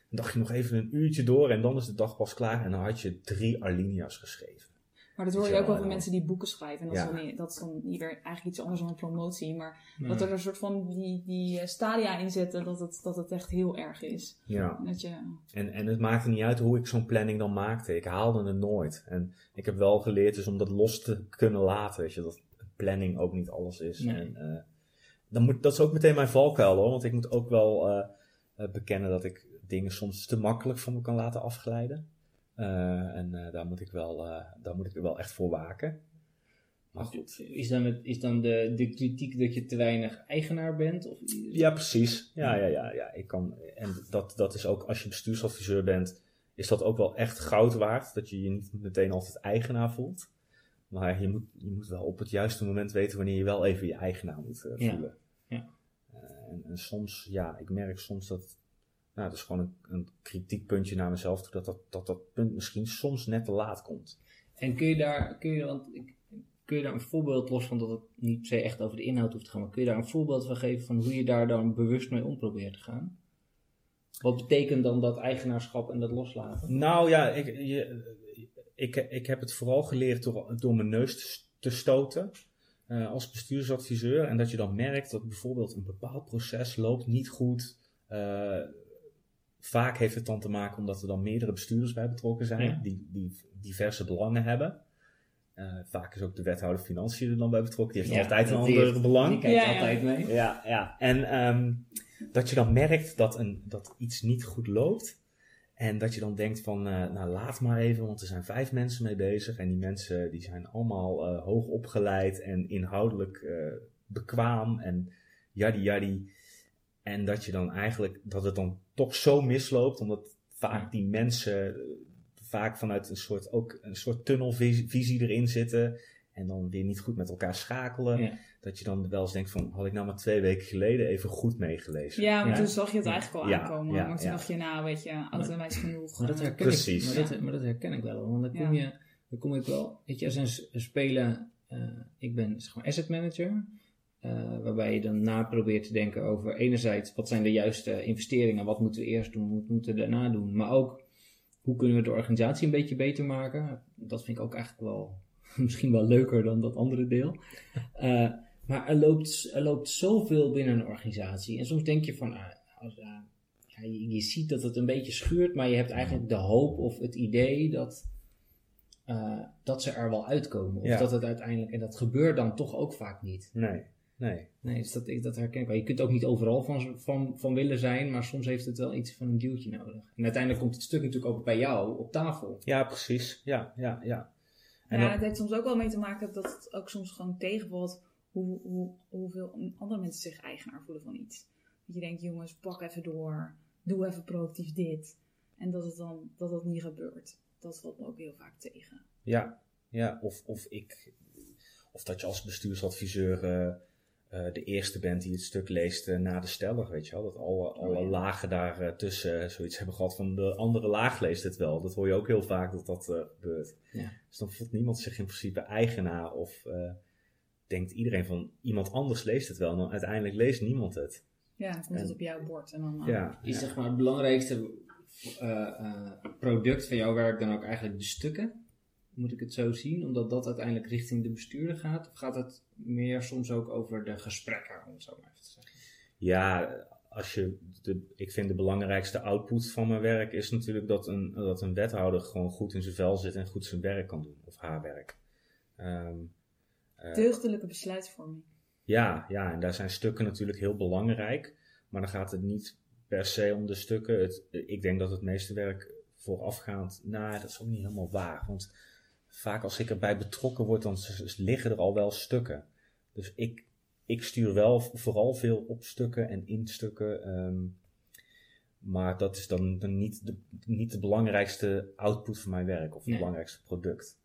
Dan dacht je nog even een uurtje door en dan is de dag pas klaar. En dan had je drie alinea's geschreven. Maar dat hoor je ook wel van mensen die boeken schrijven. En dat, is dan, dat is dan weer eigenlijk iets anders dan een promotie. Maar dat er een soort van die, die eh, stadia in zitten, dat het, dat het echt heel erg is. Ja. Dat je... en, en het maakte niet uit hoe ik zo'n planning dan maakte. Ik haalde het nooit. En ik heb wel geleerd dus om dat los te kunnen laten. Weet je, dat planning ook niet alles is. En, uh, dan moet, dat is ook meteen mijn valkuil hoor. Want ik moet ook wel uh, bekennen dat ik dingen soms te makkelijk van me kan laten afglijden. Eh, en uh, daar, moet ik wel, uh, daar moet ik er wel echt voor waken. Maar goed. Is dan, het, is dan de, de kritiek dat je te weinig eigenaar bent? Of... Ja, precies. Ja, ja, ja, ja. Ik kan, en dat, dat is ook als je bestuursadviseur bent, is dat ook wel echt goud waard. Dat je je niet meteen altijd eigenaar voelt. Maar je moet, je moet wel op het juiste moment weten wanneer je wel even je eigenaar moet voelen. Ja. ja. En, en, soms, ja, ik merk soms dat nou, dat is gewoon een, een kritiekpuntje naar mezelf toe, dat dat, dat dat punt misschien soms net te laat komt. En kun je daar, kun je, want, kun je daar een voorbeeld, los van dat het niet per se echt over de inhoud hoeft te gaan, maar kun je daar een voorbeeld van geven van hoe je daar dan bewust mee om probeert te gaan? Wat betekent dan dat eigenaarschap en dat loslaten? Nou ja, ik, je, ik, ik heb het vooral geleerd door, door mijn neus te stoten. Uh, als bestuursadviseur. En dat je dan merkt dat bijvoorbeeld een bepaald proces loopt niet goed. Uh, Vaak heeft het dan te maken omdat er dan meerdere bestuurders bij betrokken zijn, die, die diverse belangen hebben. Uh, vaak is ook de wethouder financiën er dan bij betrokken. Die heeft altijd een ander belang. Die kijkt altijd mee. Ja, ja. En um, dat je dan merkt dat, een, dat iets niet goed loopt. En dat je dan denkt van, uh, nou laat maar even, want er zijn vijf mensen mee bezig. En die mensen die zijn allemaal uh, hoog opgeleid en inhoudelijk bekwaam en yadi yadi. En dat je dan eigenlijk, dat het dan toch zo misloopt, omdat vaak die mensen eh, vaak vanuit een soort, ook een soort tunnelvisie erin zitten. En dan weer niet goed met elkaar schakelen. Dat je dan wel eens denkt van, had ik nou maar twee weken geleden even goed meegelezen. Ja, maar toen zag je het eigenlijk al aankomen. maar toen dacht je, nou weet je, wijs genoeg. Maar dat herken Precies. Ik, maar, dat, maar dat herken ik wel. Want dan kom, je, dan kom ik wel, weet je, als een spelen, uh, ik ben zeg maar asset manager. Uh, waarbij je dan na probeert te denken over enerzijds wat zijn de juiste investeringen, wat moeten we eerst doen, wat moeten we daarna doen, maar ook hoe kunnen we de organisatie een beetje beter maken. Dat vind ik ook eigenlijk wel misschien wel leuker dan dat andere deel. Uh, maar er loopt, er loopt zoveel binnen een organisatie en soms denk je van, uh, als, ja, je, je, ziet dat het een beetje schuurt, maar je hebt eigenlijk de hoop of het idee dat, dat ze er wel uitkomen. Of dat het uiteindelijk, en dat gebeurt dan toch ook vaak niet. Nee. Nee. Nee, dus dat, dat herken ik wel. Je kunt ook niet overal van, van, van willen zijn, maar soms heeft het wel iets van een duwtje nodig. En uiteindelijk komt het stuk natuurlijk ook bij jou op tafel. Ja, precies. Ja, ja, ja. En ja, het heeft soms ook wel mee te maken dat het ook soms gewoon tegenvalt hoe, hoe, hoeveel andere mensen zich eigenaar voelen van iets. Dat je denkt, jongens, pak even door, doe even proactief dit. En dat het dan dat dat niet gebeurt. Dat valt me ook heel vaak tegen. Ja, ja of, of ik, of dat je als bestuursadviseur. Uh, uh, de eerste bent die het stuk leest uh, na de steller, weet je wel. Dat alle, alle oh, lagen daar uh, tussen zoiets hebben gehad van de andere laag leest het wel. Dat hoor je ook heel vaak dat dat gebeurt. Ja. Dus dan voelt niemand zich in principe eigenaar of denkt iedereen van iemand anders leest het wel. En dan uiteindelijk leest niemand het. Ja, dan komt het op jouw bord. En dan, ja, is zeg maar het belangrijkste product van jouw werk dan ook eigenlijk de stukken? Moet ik het zo zien? Omdat dat uiteindelijk richting de bestuurder gaat? Of gaat het meer soms ook over de gesprekken, om het zo maar even te zeggen? Ja, als je de, ik vind de belangrijkste output van mijn werk is natuurlijk dat een, dat een wethouder gewoon goed in zijn vel zit en goed zijn werk kan doen. Of haar werk. Ehm, eh, Deugdelijke besluitvorming. ja, ja, en daar zijn stukken natuurlijk heel belangrijk. Maar dan gaat het niet per se om de stukken. Het, ik denk dat het meeste werk voorafgaand. Nou, dat is ook niet helemaal waar. Want vaak als ik erbij betrokken word, dan liggen er al wel stukken. Dus ik, ik stuur wel vooral veel op stukken en in stukken. ehm, maar dat is dan, dan niet, de, niet de belangrijkste output van mijn werk of het Nee. belangrijkste product.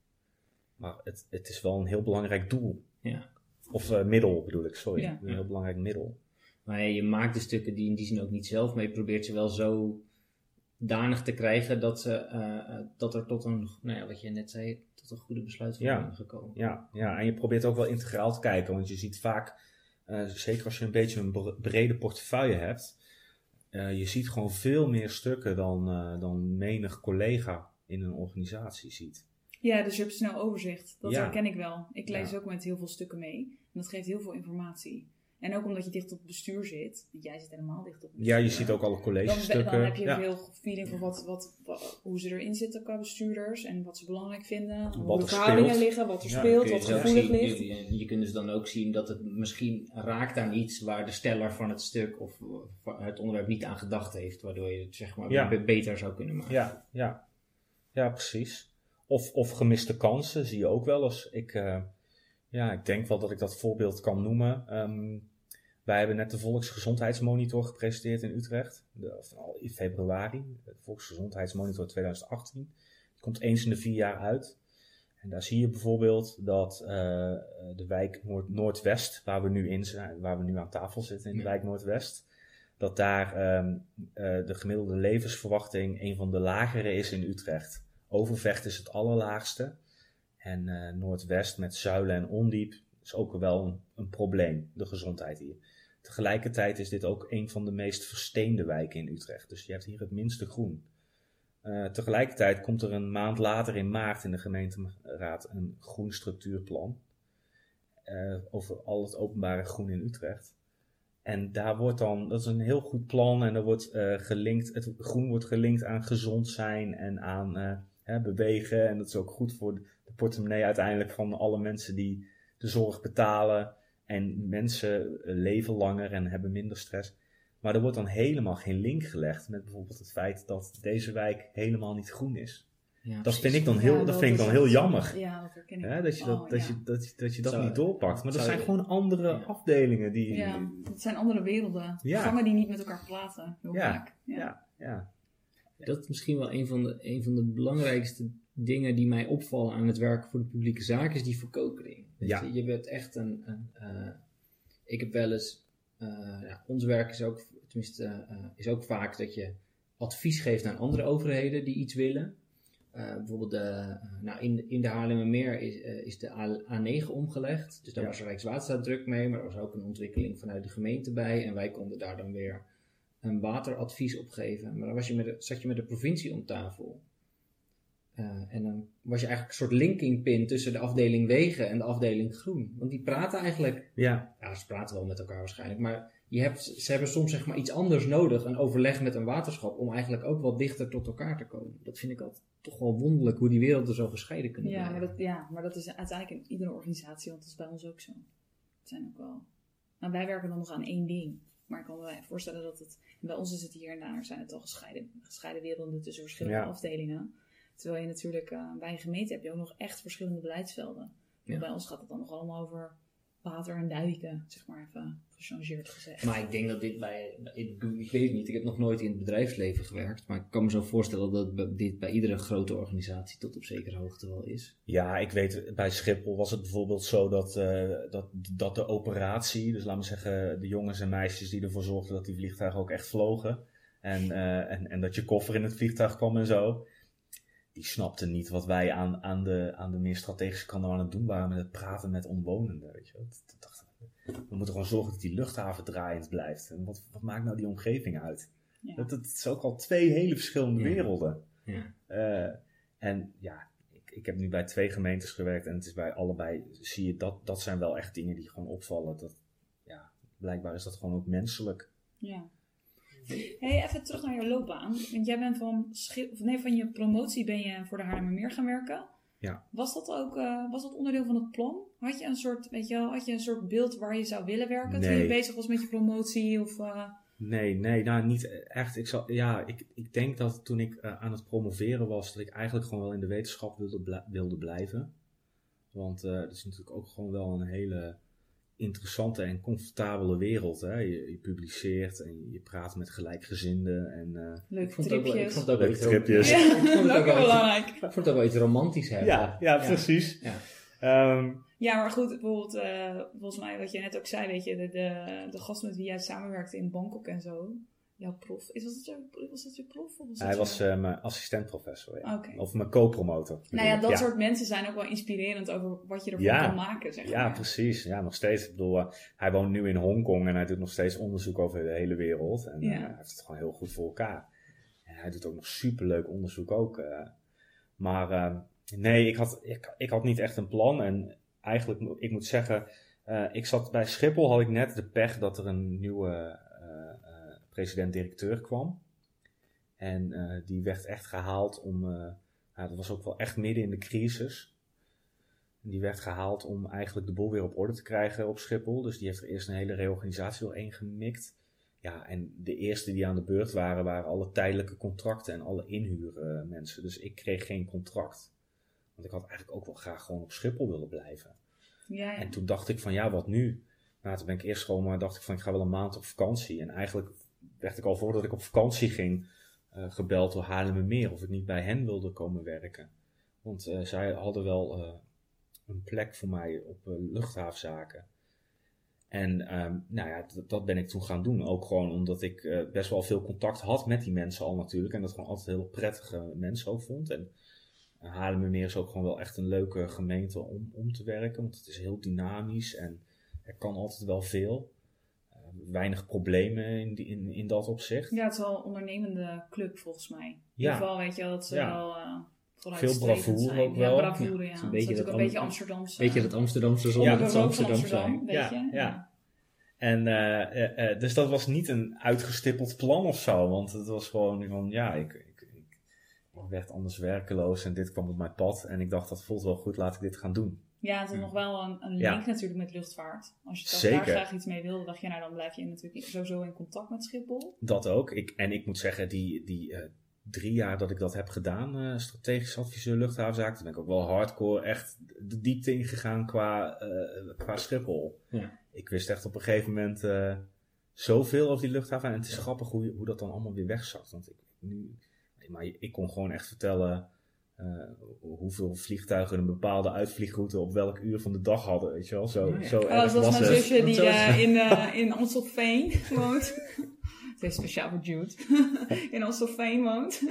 Maar het, het is wel een heel belangrijk doel. Ja. Of eh, middel bedoel ik, sorry. Ja. Een heel belangrijk middel. Maar ja, je maakt de stukken die in die zin ook niet zelf, maar je probeert ze wel zo danig te krijgen dat, ze, eh, eh, dat er tot een, nou ja, wat je net zei, tot een goede besluitvorming Ja. gekomen. Ja, ja, en je probeert ook wel integraal te kijken, want je ziet vaak, eh, zeker als je een beetje een bre- brede portefeuille hebt, eh, je ziet gewoon veel meer stukken dan, eh, dan menig collega in een organisatie ziet. Ja, dus je hebt snel overzicht. Dat Ja. herken ik wel. Ik lees Ja. ook met heel veel stukken mee. En dat geeft heel veel informatie. En ook omdat je dicht op het bestuur zit. Jij zit helemaal dicht op het bestuur. Ja, je ziet ook alle dan, collegestukken. dan heb je ja. veel feeling voor wat, wat, wat- hoe ze erin zitten qua bestuurders. En wat ze belangrijk vinden. Wat hoe de er verhoudingen speelt. liggen. Wat er Ja, speelt. Wat gevoelig zien- ligt. Je, je kunt dus dan ook zien dat het misschien raakt aan iets waar de steller van het stuk of het onderwerp niet aan gedacht heeft, waardoor je het zeg maar Ja. beter zou kunnen maken. Ja, ja. ja precies. Of, of gemiste kansen zie je ook wel eens. Ik, eh, ja, ik denk wel dat ik dat voorbeeld kan noemen. Ehm, wij hebben net de Volksgezondheidsmonitor gepresenteerd in Utrecht. De, of al in februari. De Volksgezondheidsmonitor 2018. Die komt eens in de vier jaar uit. En daar zie je bijvoorbeeld dat eh, de wijk Noord Noordwest, waar we nu in zijn, waar we nu aan tafel zitten in de wijk Noordwest, dat daar ehm, eh, de gemiddelde levensverwachting een van de lagere is in Utrecht. Overvecht is het allerlaagste. En eh, Noordwest met Zuilen en Ondiep is ook wel een, een probleem, de gezondheid hier. Tegelijkertijd is dit ook een van de meest versteende wijken in Utrecht. Dus je hebt hier het minste groen. Eh, tegelijkertijd komt er een maand later in maart in de gemeenteraad een groen structuurplan. eh, over al het openbare groen in Utrecht. En daar wordt dan, dat is een heel goed plan en er wordt eh, gelinkt, het groen wordt gelinkt aan gezond zijn en aan hè, bewegen. En dat is ook goed voor de portemonnee uiteindelijk van alle mensen die de zorg betalen. En mensen eh, leven langer en hebben minder stress. Maar er wordt dan helemaal geen link gelegd met bijvoorbeeld het feit dat deze wijk helemaal niet groen is. Ja, Dat precies. vind ik dan heel, Ja, dat vind ik dan heel jammer. Ja, dat herken ik. Hè, dat, je dat, Oh, dat, je, dat, je- dat je dat Zou- niet doorpakt. Maar dat zijn je- gewoon andere Ja. afdelingen die. Ja, het zijn andere werelden. Ja. Gangen die niet met elkaar praten. Heel Ja, vaak. Ja. ja, ja. Dat is misschien wel een van, de, een van de belangrijkste dingen die mij opvallen aan het werken voor de publieke zaak, is die verkokering. Ja. Je, je bent echt een. een eh, ik heb wel eens. eh, ja, ons werk is ook, tenminste, eh, is ook vaak dat je advies geeft aan andere overheden die iets willen. Bijvoorbeeld de, nou in, in de Haarlemmermeer is, is de A- A9 omgelegd. Dus daar Ja. was Rijkswaterstaat druk mee, maar er was ook een ontwikkeling vanuit de gemeente bij. En wij konden daar dan weer een wateradvies op geven. Maar dan was je met de, zat je met de provincie om tafel. Eh, en dan was je eigenlijk een soort linking pin tussen de afdeling wegen en de afdeling groen. Want die praten eigenlijk, ja. ja ze praten wel met elkaar waarschijnlijk, maar je hebt, ze hebben soms zeg maar iets anders nodig, een overleg met een waterschap, om eigenlijk ook wat dichter tot elkaar te komen. Dat vind ik altijd toch wel wonderlijk hoe die werelden zo gescheiden kunnen Ja, blijven. maar dat, ja, maar dat is uiteindelijk in iedere organisatie, want dat is bij ons ook zo. Het zijn ook wel. Nou, wij werken dan nog aan één ding. Maar ik kan me voorstellen dat het. Bij ons is het hier en daar zijn het al gescheiden, gescheiden werelden tussen verschillende Ja. afdelingen. Terwijl je natuurlijk eh, bij een gemeente heb je ook nog echt verschillende beleidsvelden. Ja. Bij ons gaat het dan nog allemaal over water en duiken, zeg maar even gechangeerd gezegd. Maar ik denk dat dit bij, ik, ik weet het niet, ik heb nog nooit in het bedrijfsleven gewerkt, maar ik kan me zo voorstellen dat dit bij iedere grote organisatie tot op zekere hoogte wel is. Ja, ik weet, bij Schiphol was het bijvoorbeeld zo dat, eh, dat, dat de operatie, dus laten we zeggen, de jongens en meisjes die ervoor zorgden dat die vliegtuigen ook echt vlogen. En, eh, en, en dat je koffer in het vliegtuig kwam en zo. Die snapten niet wat wij aan, aan, de, aan de meer strategische kant aan het doen waren met het praten met omwonenden. Weet je. wel. We, moeten gewoon zorgen dat die luchthaven draaiend blijft. En wat, wat maakt nou die omgeving uit? Ja. Dat, dat is ook al twee hele verschillende Ja. werelden. Ja. Eh, en ja, ik, ik heb nu bij twee gemeentes gewerkt en het is bij allebei, zie je dat, dat zijn wel echt dingen die gewoon opvallen. Dat, ja, blijkbaar is dat gewoon ook menselijk. Ja. Hey, even terug naar je loopbaan. Want jij bent van, nee, van je promotie ben je voor de Haarlemmermeer gaan werken. Ja. Was dat ook eh, was dat onderdeel van het plan? Had je een soort, weet je wel, had je een soort beeld waar je zou willen werken toen Nee. je bezig was met je promotie? Of, eh, Nee, nee, nou niet echt. Ik, zal, ja, ik, ik denk dat toen ik eh, aan het promoveren was, dat ik eigenlijk gewoon wel in de wetenschap wilde, bl- wilde blijven. Want het is natuurlijk ook gewoon wel een hele interessante en comfortabele wereld. Hè? Je, je publiceert en je praat met gelijkgezinden. En, eh, leuke Ik vond het ook wel, ik tripjes? vond het ook tripjes. Ja, ik vond het ook leuk wel iets- belangrijk. Ik vond het ook wel iets romantisch hebben. ja, ja, precies. Ja. Ehm, Ja, maar goed, bijvoorbeeld, eh, volgens mij wat je net ook zei, weet je, de, de, de gast met wie jij samenwerkte in Bangkok en zo, jouw prof, is was, het je, was dat je prof? Of was hij dat was eh, mijn assistent-professor. Ja. Of mijn co-promotor. Nou ja, dat ja. soort mensen zijn ook wel inspirerend over wat je ervan Ja. kan maken, zeg Ja, maar. precies. Ja, nog steeds. Ik bedoel, eh, hij woont nu in Hongkong en hij doet nog steeds onderzoek over de hele wereld. En Ja. eh, hij heeft het gewoon heel goed voor elkaar. En hij doet ook nog superleuk onderzoek ook. maar nee, ik had, ik, ik had niet echt een plan. En eigenlijk, ik moet zeggen, ik zat bij Schiphol, had ik net de pech dat er een nieuwe president-directeur kwam. En eh, die werd echt gehaald om, eh, nou, dat was ook wel echt midden in de crisis. Die werd gehaald om eigenlijk de boel weer op orde te krijgen op Schiphol. Dus die heeft er eerst een hele reorganisatie doorheen gemikt. Ja, en de eerste die aan de beurt waren, waren alle tijdelijke contracten en alle inhuurmensen. Dus ik kreeg geen contract. Want ik had eigenlijk ook wel graag gewoon op Schiphol willen blijven. Ja, ja. En toen dacht ik van ja, wat nu? Nou, toen ben ik eerst gewoon maar dacht ik van ik ga wel een maand op vakantie. En eigenlijk werd ik al voordat ik op vakantie ging eh, gebeld door Haarlemmermeer of ik niet bij hen wilde komen werken. Want eh, zij hadden wel eh, een plek voor mij op luchthavenzaken. En ehm, nou ja, dat ben ik toen gaan doen. Ook gewoon omdat ik best wel veel contact had met die mensen al natuurlijk. En dat gewoon altijd heel prettige mensen ook vond. En Haarlemmermeer is ook gewoon wel echt een leuke gemeente om, om te werken. Want het is heel dynamisch en er kan altijd wel veel. Weinig problemen in, die, in, in dat opzicht. Ja, het is wel een ondernemende club volgens mij. In ieder geval weet je wel dat ze Ja. wel uh, Veel bravoure ook wel. Ja, bravoure, een beetje dat een beetje Am- Amsterdamse. Weet je dat Amsterdamse zonder Ja, dat ze van Amsterdam zijn? Ja. En eh, eh, dus dat was niet een uitgestippeld plan of zo. Want het was gewoon van ja, ik, ik, ik werd anders werkeloos en dit kwam op mijn pad. En ik dacht dat voelt wel goed, laat ik dit gaan doen. Ja, het is nog wel een, een Ja. link natuurlijk met luchtvaart. Als je toch daar graag iets mee wil, dacht je, nou dan blijf je natuurlijk sowieso in contact met Schiphol. Dat ook. Ik, en ik moet zeggen, die, die eh, drie jaar dat ik dat heb gedaan, eh, strategisch adviseur luchthavenzaak, toen ben ik ook wel hardcore echt de diepte ingegaan qua, eh, qua Schiphol. Ja. Ik wist echt op een gegeven moment eh, zoveel over die luchthaven. En het is grappig hoe, hoe dat dan allemaal weer wegzakt. Want ik, nu, maar ik kon gewoon echt vertellen hoeveel vliegtuigen een bepaalde uitvliegroute op welk uur van de dag hadden. Weet je wel? Zo, ja. zo Oh, erg zoals was mijn het. zusje die is eh, in, eh in Amstelveen woont. Het is speciaal voor Jude. in Amstelveen woont.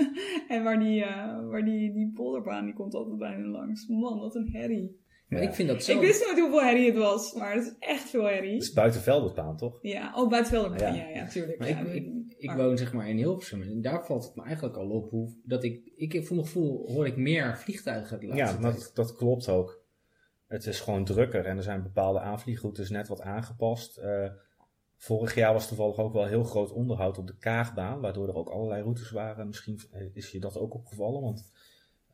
en waar die, eh, waar die, die polderbaan, die komt altijd bij hen langs. Man, wat een herrie. Maar ik vind dat zo... Ik wist nooit hoeveel herrie het was, maar het is echt veel Het herrie. is buiten Velderbaan, toch? Ja, oh, buiten Velderbaan. Ja. Ja, ja, tuurlijk. Maar ja, ik, weet ik, niet. Ik woon zeg maar in Hilversum en daar valt het me eigenlijk al op hoe, dat ik, ik voor mijn gevoel hoor ik meer vliegtuigen de laatste Ja, dat, dat klopt ook. Het is gewoon drukker en er zijn bepaalde aanvliegroutes net wat aangepast. Eh, vorig jaar was toevallig ook wel heel groot onderhoud op de Kaagbaan, waardoor er ook allerlei routes waren. Misschien eh, is je dat ook opgevallen, want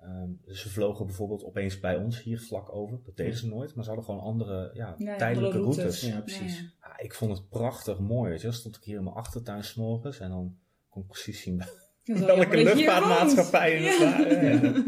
ehm, ze vlogen bijvoorbeeld opeens bij ons hier vlak over. Dat deden ze nooit, maar ze hadden gewoon andere ja, Ja, tijdelijke andere routes. Ja, precies. Ja, ja. Ja, ik vond het prachtig mooi. Wel. stond ik hier in mijn achtertuin s'morgens en dan kon ik precies zien welke het waren. Ja.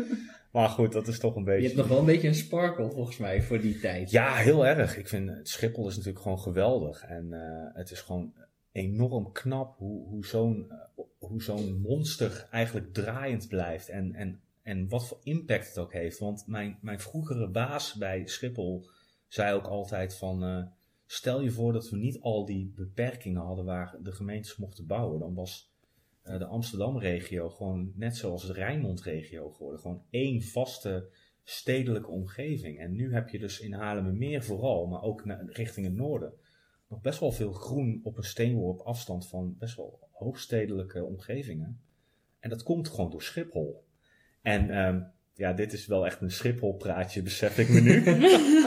Maar goed, dat is toch een beetje... Je hebt nog wel een beetje een sparkle volgens mij voor die tijd. Ja, heel erg. Ik vind het Schiphol is natuurlijk gewoon geweldig. En eh, het is gewoon enorm knap hoe, hoe zo'n eh, hoe zo'n monster eigenlijk draaiend blijft. En, en, en wat voor impact het ook heeft. Want mijn, mijn vroegere baas bij Schiphol zei ook altijd van... eh, stel je voor dat we niet al die beperkingen hadden waar de gemeentes mochten bouwen. Dan was eh, de Amsterdam-regio gewoon net zoals de Rijnmond-regio geworden. Gewoon één vaste stedelijke omgeving. En nu heb je dus in Haarlemmermeer vooral, maar ook naar, richting het noorden, nog best wel veel groen op een steenworp afstand van best wel hoogstedelijke omgevingen. En dat komt gewoon door Schiphol. En ehm, ja, dit is wel echt een Schiphol-praatje, besef ik me nu.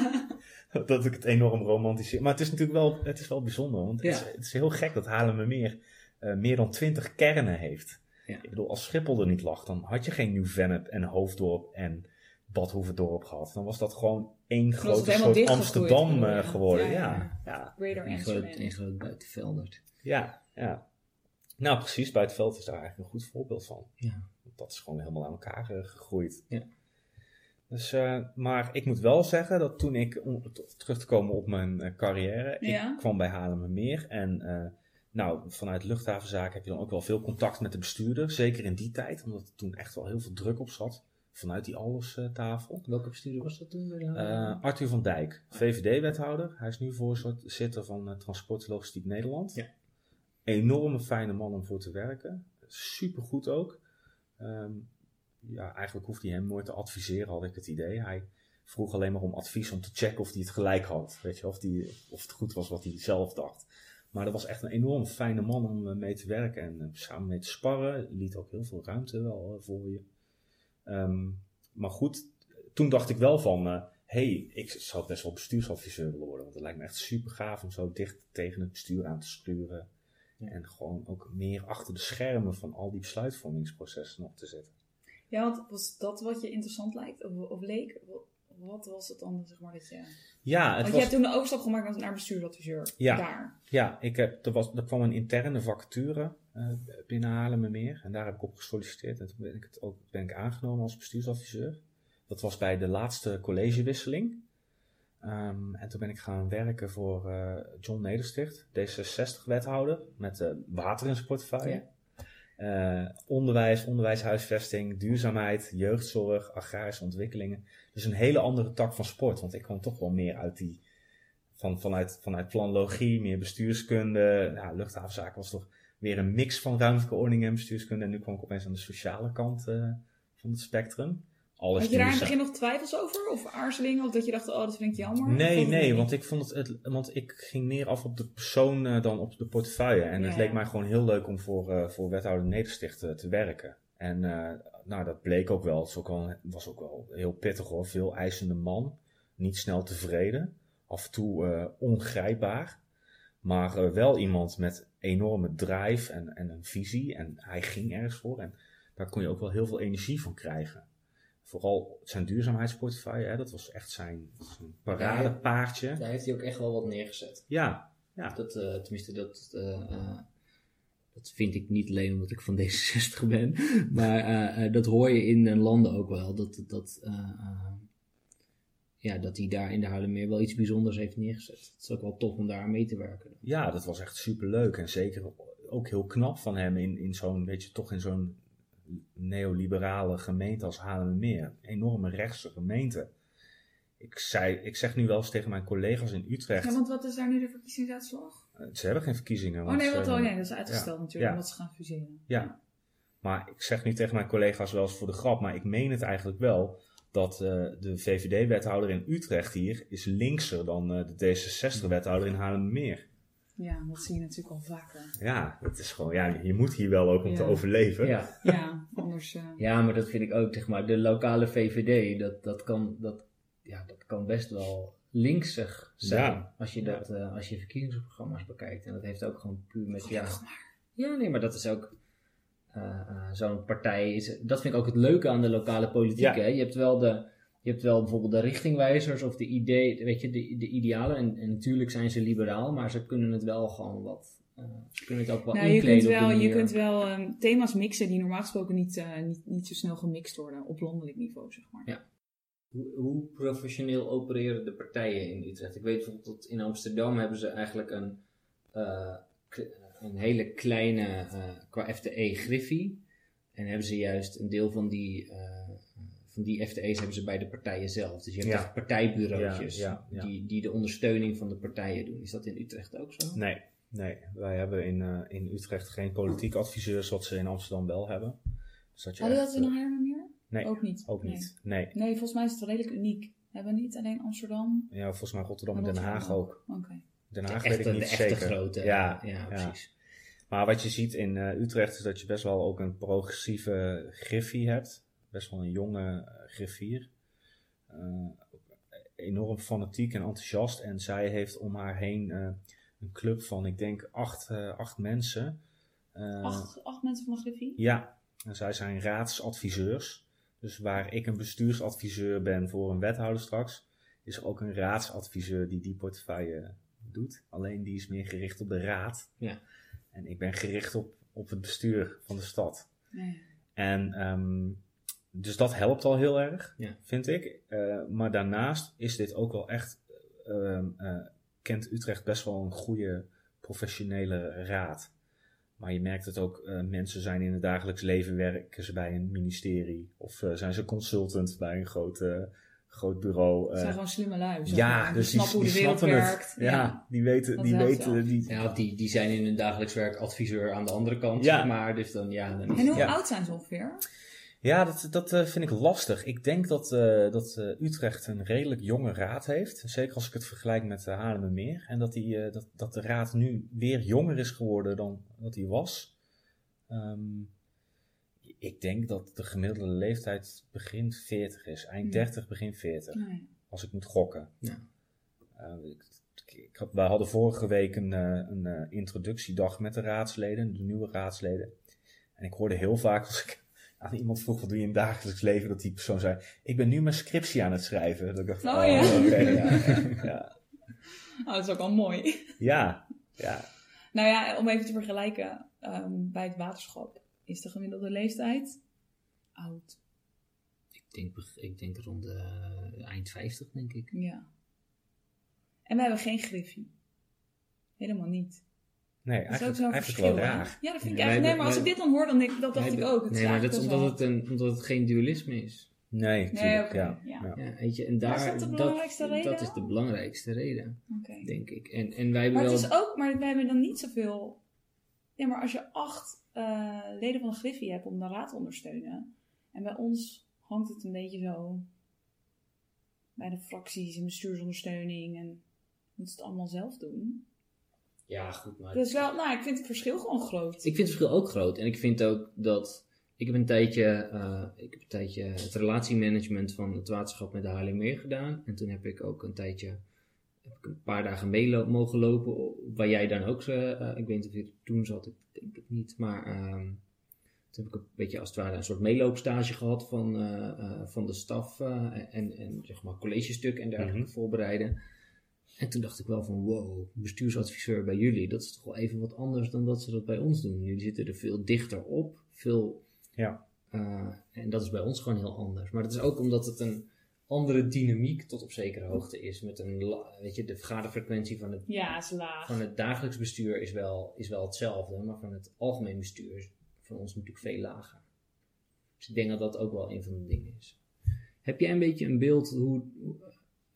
dat ik het enorm romantiseer. Maar het is natuurlijk wel, het is wel bijzonder. Want het, is, het is heel gek dat Haarlemmermeer eh meer dan 20 kernen heeft. Ja. Ik bedoel, als Schiphol er niet lag, dan had je geen Nieuw-Vennep en Hoofddorp en Badhoevedorp gehad. Dan was dat gewoon één grote soort Amsterdam geworden, eh, ja. geworden. Ja, Ja, ja. ja, Greater In groot, in groot buitenveldert. ja, ja. Nou, precies, Buitenveld is daar eigenlijk een goed voorbeeld van. Ja. Dat is gewoon helemaal aan elkaar eh, gegroeid. Ja. Dus, eh, maar ik moet wel zeggen dat toen ik, om terug te komen op mijn eh, carrière, Ja. ik kwam bij Haarlemmermeer en eh, nou, vanuit luchthavenzaken heb je dan ook wel veel contact met de bestuurder, zeker in die tijd, omdat er toen echt wel heel veel druk op zat, vanuit die alles-tafel. Welke bestuurder was dat toen? Eh, Arthur van Dijk, VVD-wethouder. Hij is nu voorzitter van Transport Logistiek Nederland. Ja. Enorme fijne man om voor te werken. Supergoed ook. Ehm, ja, eigenlijk hoefde hij hem nooit te adviseren, had ik het idee. Hij vroeg alleen maar om advies om te checken of hij het gelijk had. Weet je, of, die, of het goed was wat hij zelf dacht. Maar dat was echt een enorm fijne man om eh, mee te werken en eh, samen mee te sparren. Liet ook heel veel ruimte wel eh, voor je. Ehm, maar goed, toen dacht ik wel van, hé, hey, ik zou best wel bestuursadviseur willen worden. Want het lijkt me echt super gaaf om zo dicht tegen het bestuur aan te sturen. Ja. En gewoon ook meer achter de schermen van al die besluitvormingsprocessen nog te zitten. Ja, want was dat wat je interessant lijkt of, of leek? Wat, was het dan, zeg maar, dat je... Ja, het Want je hebt toen de overstap gemaakt naar- bestuursadviseur. Ja. Daar. ja ik heb, er, was, er kwam een interne vacature eh, binnen Haarlemmermeer. En daar heb ik op gesolliciteerd. En toen ben ik, het ook, ben ik aangenomen als bestuursadviseur. Dat was bij de laatste collegewisseling. Ehm, en toen ben ik gaan werken voor eh, John Nedersticht, D66-wethouder, met de water in zijn portefeuille. Eh, onderwijs, onderwijshuisvesting, duurzaamheid, jeugdzorg, agrarische ontwikkelingen. Dus een hele andere tak van sport, want ik kwam toch wel meer uit die, van, vanuit, vanuit planologie, meer bestuurskunde. Nou, luchthavenzaken was toch weer een mix van ruimtelijke ordening en bestuurskunde. En nu kwam ik opeens aan de sociale kant eh, van het spectrum. Alles Had je daar in het begin nog twijfels over? Of aarzelingen? Of dat je dacht, oh, dat vind ik jammer? Nee, nee, want ik vond het, het- want ik ging meer af op de persoon eh, dan op de portefeuille. En het Ja. leek mij gewoon heel leuk om voor, eh, voor wethouder Nedersticht eh, te werken. En nou, dat bleek ook wel. Het is ook wel, was ook wel heel pittig hoor. Veel eisende man. Niet snel tevreden. Af en toe ongrijpbaar. Maar wel iemand met enorme drive en, en een visie. En hij ging ergens voor. En daar kon je ook wel heel veel energie van krijgen. Vooral zijn duurzaamheidsportefeuille, hè, dat was echt zijn, zijn paradepaardje. Daar heeft hij ook echt wel wat neergezet. Ja, ja. Dat, eh, tenminste, dat, eh, eh, dat vind ik niet alleen omdat ik van D66 ben. Maar dat hoor je in landen ook wel. Dat, dat, ja, dat hij daar in de Huilenmeer wel iets bijzonders heeft neergezet. Het is ook wel tof om daar aan mee te werken. ja, dat was echt superleuk. En zeker ook heel knap van hem in, in zo'n, weet je, toch in zo'n neoliberale gemeente als Haarlemmermeer. Een enorme rechtse gemeente. Ik, zei, ik zeg nu wel eens tegen mijn collega's in Utrecht, Ja, want wat is daar nu de verkiezingsuitslag? eh, ze hebben geen verkiezingen. Oh want nee, ze wat, oh, nee, dat is uitgesteld natuurlijk, Ja. omdat ze gaan fuseren. Ja, maar ik zeg nu tegen mijn collega's wel eens voor de grap, maar ik meen het eigenlijk wel dat eh, de VVD-wethouder in Utrecht hier is linkser dan eh, de D66-wethouder in Haarlemmermeer. Ja, dat zie je natuurlijk al vaker. Ja, dat is gewoon, ja, je moet hier wel ook om te overleven. Ja. Ja, anders... eh, ja, maar dat vind ik ook, zeg maar, de lokale VVD, dat, dat, kan, dat, ja, dat kan best wel linksig zijn. Ja. Als, je dat, eh, als je verkiezingsprogramma's bekijkt. En dat heeft ook gewoon puur met, ja, Ja, nee, maar dat is ook. eh, eh, Zo'n partij is. Dat vind ik ook het leuke aan de lokale politiek. Ja. Hè? Je hebt wel de. Je hebt wel bijvoorbeeld de richtingwijzers of de idee, weet je, de, de idealen. En, en natuurlijk zijn ze liberaal, maar ze kunnen het wel gewoon wat. eh, ze kunnen het ook wel Nou, je inkleden kunt op wel, je kunt wel ehm, thema's mixen die normaal gesproken niet, eh, niet, niet zo snel gemixt worden op landelijk niveau, zeg maar. Ja. Hoe, hoe professioneel opereren de partijen in Utrecht? Ik weet bijvoorbeeld dat in Amsterdam hebben ze eigenlijk een, eh, een hele kleine, eh, qua FTE, griffie. En hebben ze juist een deel van die, eh, van die FTE's hebben ze bij de partijen zelf. Dus je hebt Ja. echt partijbureautjes Ja, ja, ja. Die, die de ondersteuning van de partijen doen. Is dat in Utrecht ook zo? Nee, nee, wij hebben in, eh, in Utrecht geen politiek adviseurs, wat ze in Amsterdam wel hebben. Dus dat je Hadden we echt, dat in eh, Haarlemmermeer? Nee, Ook niet. ook Nee. niet. Nee. Nee, volgens mij is het redelijk uniek. Hebben we niet alleen Amsterdam? Ja, volgens mij Rotterdam en Den Haag ook. Oké. Den De Haag echte, weet ik niet de echte zeker. grote. Ja, ja, ja. precies. Maar wat je ziet in eh, Utrecht is dat je best wel ook een progressieve griffie hebt. Best wel een jonge uh, griffier. Uh, enorm fanatiek en enthousiast. En zij heeft om haar heen een club van, ik denk, acht, acht mensen. acht, acht mensen van de griffie? Ja, en zij zijn raadsadviseurs. Dus waar ik een bestuursadviseur ben voor een wethouder straks, is er ook een raadsadviseur die die portefeuille doet. Alleen die is meer gericht op de raad. Ja. En ik ben gericht op, op het bestuur van de stad. Ja. En um, dus dat helpt al heel erg, Ja. vind ik. Uh, maar daarnaast is dit ook wel echt, uh, uh, kent Utrecht best wel een goede professionele raad. Maar je merkt het ook, uh, mensen zijn in het dagelijks leven, werken ze bij een ministerie. Of uh, zijn ze consultant bij een groot, uh, groot bureau. Het zijn gewoon slimme lui. zeg ja, maar. dus die die, snappen hoe de wereld werkt. het. Ja, die weten, Dat die helpt weten, die, Ja, die, die zijn in hun dagelijks werk adviseur aan de andere kant, Ja. zeg maar. Dus dan, ja, dan is En hoe Ja. oud zijn ze ongeveer? Ja, dat, dat eh, vind ik lastig. Ik denk dat, eh, dat eh, Utrecht een redelijk jonge raad heeft. Zeker als ik het vergelijk met uh, Haarlemmermeer. En dat, die, dat, dat de raad nu weer jonger is geworden dan dat hij was. Ehm, ik denk dat de gemiddelde leeftijd begin 40 is. Eind Hmm. 30, begin 40. Nee. Als ik moet gokken. Ja. Eh, ik, ik had, wij hadden vorige week een, eh, een introductiedag met de raadsleden, de nieuwe raadsleden. En ik hoorde heel vaak als ik aan iemand vroeg wat doe je in het dagelijks leven, dat die persoon zei, ik ben nu mijn scriptie aan het schrijven. Dat ik dacht, Oh, oh, ja. ja, ja, Oh, dat is ook al mooi. ja, ja. Nou ja, om even te vergelijken. ehm, bij het waterschap is de gemiddelde leeftijd oud. Ik denk, ik denk rond de eh, eind 50, denk ik. Ja. En we hebben geen griffie. Helemaal niet. Nee, Dat is ook eigenlijk, zo'n eigenlijk verschil. wel raar. Ja, dat vind ik eigenlijk. Nee, maar als ik dit dan hoor, dan denk ik, dat dacht Nee, ik ook. Het nee, maar dat is eigenlijk omdat het, een, omdat het geen dualisme is. Nee, Nee, tuurlijk, oké, ja. ja. weet je, en daar, is dat de belangrijkste reden Dat is de belangrijkste reden, denk ik. En, en wij hebben Maar het wel... is ook, maar wij hebben dan niet zoveel. Ja, maar als je acht eh, leden van de Griffie hebt om de raad te ondersteunen. En bij ons hangt het een beetje zo. Bij de fracties en bestuursondersteuning. En moeten het allemaal zelf doen. Ja, goed, maar... Dus wel, nou, ik vind het verschil gewoon groot. Ik vind het verschil ook groot. En ik vind ook dat. Ik heb een tijdje, eh, ik heb een tijdje het relatiemanagement van het waterschap met de Haarlemmermeer gedaan. En toen heb ik ook een tijdje, heb ik een paar dagen mee mogen lopen. Waar jij dan ook, eh, ik weet niet of je er toen zat, ik denk het niet. Maar ehm, toen heb ik een beetje als het ware een soort meeloopstage gehad van, eh, eh, van de staf. eh, en, en zeg maar collegestuk en dergelijke Mhm. voorbereiden. En toen dacht ik wel van wow, bestuursadviseur bij jullie, dat is toch wel even wat anders dan dat ze dat bij ons doen. Jullie zitten er veel dichter op, veel. Ja. eh, en dat is bij ons gewoon heel anders. Maar dat is ook omdat het een andere dynamiek tot op zekere hoogte is. Met een, weet je, de vergaderfrequentie van het, Ja, is laag. van het dagelijks bestuur is wel, is wel hetzelfde, maar van het algemeen bestuur is van ons natuurlijk veel lager. Dus ik denk dat dat ook wel een van de dingen is. Heb jij een beetje een beeld hoe-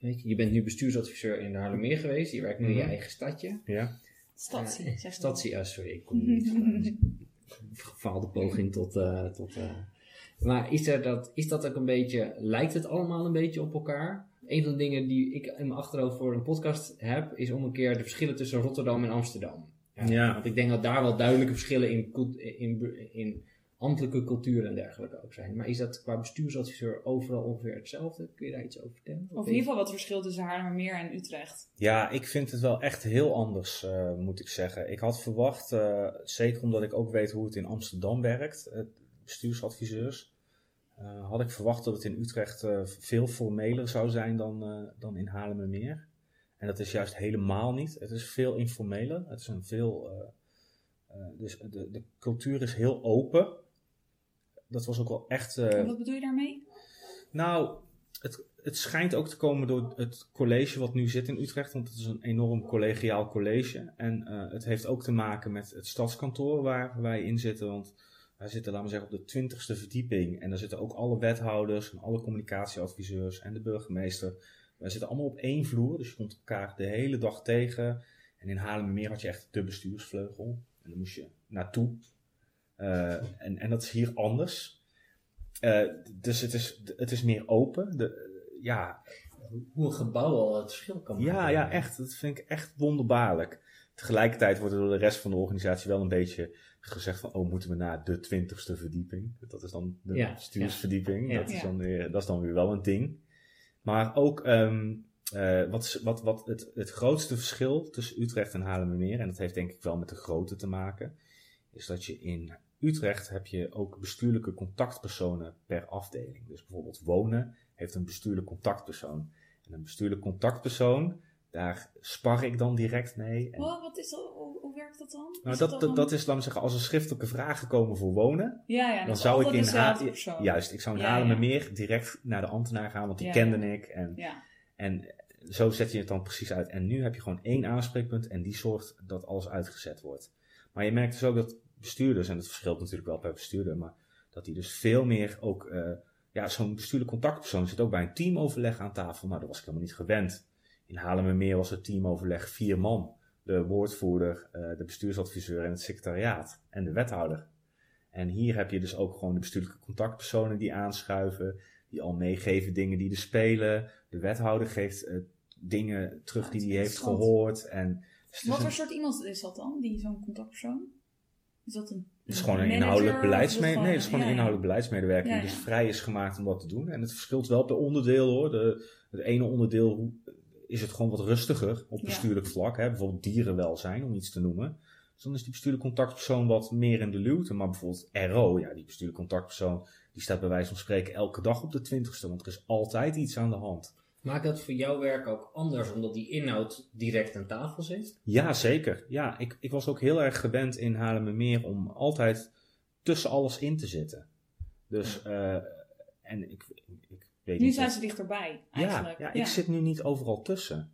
weet je, je bent nu bestuursadviseur in de Haarlemmermeer geweest, je werkt nu in je Mhm. eigen stadje. Ja. Statie, Eh, zeg maar. Statie, ah, sorry, ik kom niet van gefaalde poging tot... eh, tot eh. Maar is, er dat, is dat ook een beetje, lijkt het allemaal een beetje op elkaar? Een van de dingen die ik in mijn achterhoofd voor een podcast heb, is om een keer de verschillen tussen Rotterdam en Amsterdam. Ja. Want ik denk dat daar wel duidelijke verschillen in, in, in ambtelijke cultuur en dergelijke ook zijn. Maar is dat qua bestuursadviseur overal ongeveer hetzelfde? Kun je daar iets over vertellen? Of in ieder geval wat verschil tussen Haarlemmermeer en Utrecht. Ja, ik vind het wel echt heel anders, eh, moet ik zeggen. Ik had verwacht, eh, zeker omdat ik ook weet hoe het in Amsterdam werkt, uh, bestuursadviseurs, uh, had ik verwacht dat het in Utrecht uh, veel formeler zou zijn dan, uh, dan in Haarlemmermeer. En dat is juist helemaal niet. Het is veel informeler. Het is een veel, uh, dus de, de cultuur is heel open. Dat was ook wel echt. En wat bedoel je daarmee? Nou, het, het schijnt ook te komen door het college wat nu zit in Utrecht, want het is een enorm collegiaal college. En uh, het heeft ook te maken met het stadskantoor waar wij in zitten, want wij zitten, laten we zeggen, op de twintigste verdieping. En daar zitten ook alle wethouders en alle communicatieadviseurs en de burgemeester. Wij zitten allemaal op één vloer, dus je komt elkaar de hele dag tegen. En in Haarlemmermeer had je echt de bestuursvleugel. En daar moest je naartoe. Uh, en, en dat is hier anders. Uh, dus het is, het is meer open. De, ja. Hoe een gebouw al het verschil kan maken. Ja, ja, echt. Dat vind ik echt wonderbaarlijk. Tegelijkertijd wordt er door de rest van de organisatie wel een beetje gezegd van, oh, moeten we naar de twintigste verdieping? Dat is dan de Ja, bestuursverdieping. ja. Dat, is dan weer, dat is dan weer wel een ding. Maar ook ehm, eh, wat, wat, wat het, het grootste verschil tussen Utrecht en Haarlemmermeer, en dat heeft denk ik wel met de grootte te maken, is dat je in Utrecht heb je ook bestuurlijke contactpersonen per afdeling. Dus bijvoorbeeld wonen heeft een bestuurlijk contactpersoon. En een bestuurlijk contactpersoon, daar spar ik dan direct mee. En Wat, wat is dat? Hoe, hoe werkt dat dan? nou, Is dat, dan dat, dat is, laten we zeggen, als er schriftelijke vragen komen voor wonen, Ja, ja, dan zou ik in. Juist, ik zou in Ja, Haarlemmermeer direct naar de ambtenaar gaan, want die kende ik. En, Ja, en zo zet je het dan precies uit. En nu heb je gewoon één aanspreekpunt en die zorgt dat alles uitgezet wordt. Maar je merkt dus ook dat bestuurders, en dat verschilt natuurlijk wel per bestuurder, maar dat die dus veel meer ook, eh, ja, zo'n bestuurlijk contactpersoon zit ook bij een teamoverleg aan tafel. Nou, dat was ik helemaal niet gewend. In Haarlemmermeer was het teamoverleg vier man. De woordvoerder, eh, de bestuursadviseur en het secretariaat en de wethouder. En hier heb je dus ook gewoon de bestuurlijke contactpersonen die aanschuiven, die al meegeven dingen die er spelen. De wethouder geeft eh, dingen terug Ja, die hij heeft gehoord. En dus Wat een- voor soort iemand is dat dan, die zo'n contactpersoon? Is dat een Het is gewoon een inhoudelijk beleidsmedewerker. Nee, het is gewoon ja, een inhoudelijk beleidsmedewerker Ja, die dus vrij is gemaakt om dat te doen. En het verschilt wel per onderdeel hoor. De, het ene onderdeel is het gewoon wat rustiger op bestuurlijk vlak. Hè? Bijvoorbeeld dierenwelzijn, om iets te noemen. Dus dan is die bestuurlijk contactpersoon wat meer in de luwte. Maar bijvoorbeeld RO, ja, die bestuurlijk contactpersoon, die staat bij wijze van spreken elke dag op de twintigste. Want er is altijd iets aan de hand. Maakt dat voor jouw werk ook anders, omdat die inhoud direct aan tafel zit? Ja, zeker. Ja, ik, ik was ook heel erg gewend in Haarlemmermeer om altijd tussen alles in te zitten. Dus, eh, en ik, ik weet Nu niet... zijn ze dichterbij, ja, eigenlijk. ja, ik zit nu niet overal tussen.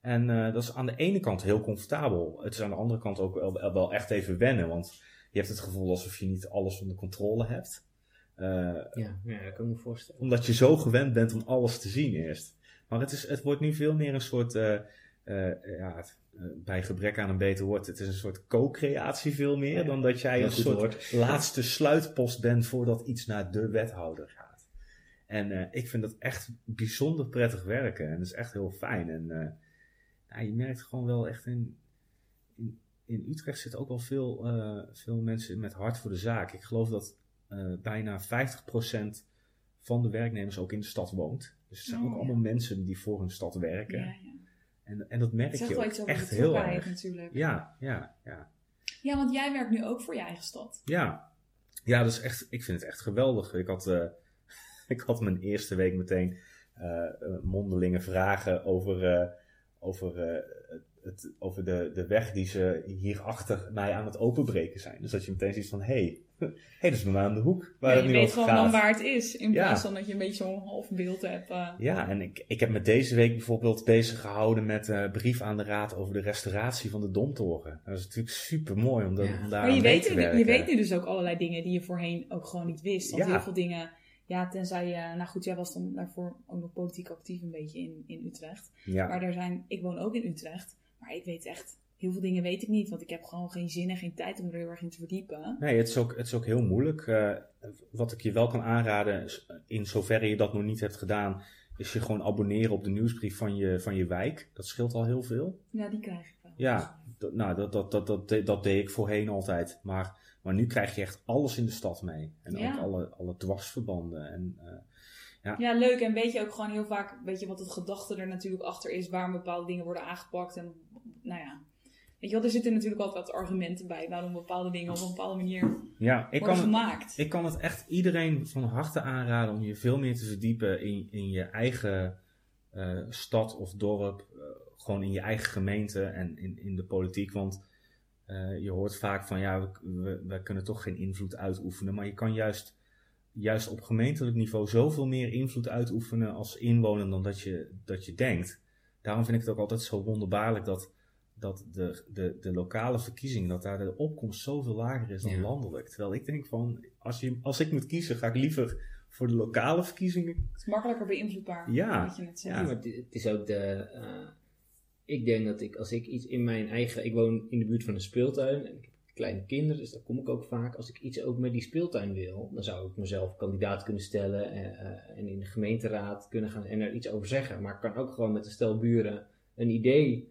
En eh, dat is aan de ene kant heel comfortabel. Het is aan de andere kant ook wel, wel echt even wennen. Want je hebt het gevoel alsof je niet alles onder controle hebt. Eh, Ja, ja dat kan ik me voorstellen. omdat je zo gewend bent om alles te zien eerst. Maar het, is, het wordt nu veel meer een soort, eh, eh, ja, eh, bij gebrek aan een beter woord, het is een soort co-creatie veel meer Ja, dan dat jij een soort woord. laatste sluitpost bent voordat iets naar de wethouder gaat. En ik vind dat echt bijzonder prettig werken en dat is echt heel fijn. En nou, je merkt gewoon wel echt in, in, in Utrecht zitten ook wel veel, veel mensen met hart voor de zaak. Ik geloof dat bijna 50% van de werknemers ook in de stad woont. Dus het zijn Oh, ook ja. allemaal mensen die voor hun stad werken. Ja, ja. En, en dat merk Het je ook iets over echt de heel erg. natuurlijk. Ja, ja, ja. Ja, want jij werkt nu ook voor je eigen stad. Ja, ja dat is echt, ik vind het echt geweldig. Ik had, eh, ik had mijn eerste week meteen eh, mondelinge vragen over, over, het, over de, de weg die ze hier achter mij aan het openbreken zijn. Dus dat je meteen ziet van, hé, hey, hey, dat is bij mij aan de hoek waar Ja, het je nu weet gewoon gaat. dan waar het is. In Ja. plaats van dat je een beetje zo'n half beeld hebt. eh. Ja, en ik, ik heb me deze week bijvoorbeeld bezig gehouden met een brief aan de raad over de restauratie van de Domtoren. Dat is natuurlijk super mooi om, dat, Ja. om daar Maar je aan mee weet, te nu, werken. je weet nu dus ook allerlei dingen die je voorheen ook gewoon niet wist. Want Ja. heel veel dingen, ja, tenzij je, nou goed, jij was dan daarvoor ook nog politiek actief een beetje in, in Utrecht. Ja. Maar er zijn, ik woon ook in Utrecht, maar ik weet echt, heel veel dingen weet ik niet. Want ik heb gewoon geen zin en geen tijd om er heel erg in te verdiepen. Nee, het is ook, het is ook heel moeilijk. Eh, wat ik je wel kan aanraden, is, in zoverre je dat nog niet hebt gedaan, is je gewoon abonneren op de nieuwsbrief van je, van je wijk. Dat scheelt al heel veel. Ja, die krijg ik wel. Ja, dat, nou, dat, dat, dat, dat, dat deed ik voorheen altijd. Maar, maar nu krijg je echt alles in de stad mee. En Ja. ook alle, alle dwarsverbanden. En, eh, Ja, leuk. En weet je ook gewoon heel vaak, weet je wat het gedachte er natuurlijk achter is, waarom bepaalde dingen worden aangepakt. En nou ja, weet je wel, er zitten natuurlijk altijd wat argumenten bij waarom bepaalde dingen op een bepaalde manier ja, ik worden kan, het, gemaakt. ik kan het echt iedereen van harte aanraden om je veel meer te verdiepen in, in je eigen eh, stad of dorp. eh, gewoon in je eigen gemeente en in, in de politiek. Want eh, je hoort vaak van ja, we, we, we kunnen toch geen invloed uitoefenen. Maar je kan juist, juist op gemeentelijk niveau zoveel meer invloed uitoefenen als inwoner dan dat je, dat je denkt. Daarom vind ik het ook altijd zo wonderbaarlijk dat, dat de, de, de lokale verkiezingen, dat daar de opkomst zoveel lager is dan Ja. landelijk. Terwijl ik denk van, als, je, als ik moet kiezen, ga ik liever voor de lokale verkiezingen. Het is makkelijker beïnvloedbaar. Ja. Wat je net zei. Ja, maar het, is ook de. eh, ik denk dat ik, als ik iets in mijn eigen. Ik woon in de buurt van een speeltuin en ik heb kleine kinderen, dus daar kom ik ook vaak. Als ik iets ook met die speeltuin wil, dan zou ik mezelf kandidaat kunnen stellen en, eh, en in de gemeenteraad kunnen gaan en er iets over zeggen. Maar ik kan ook gewoon met een stel buren een idee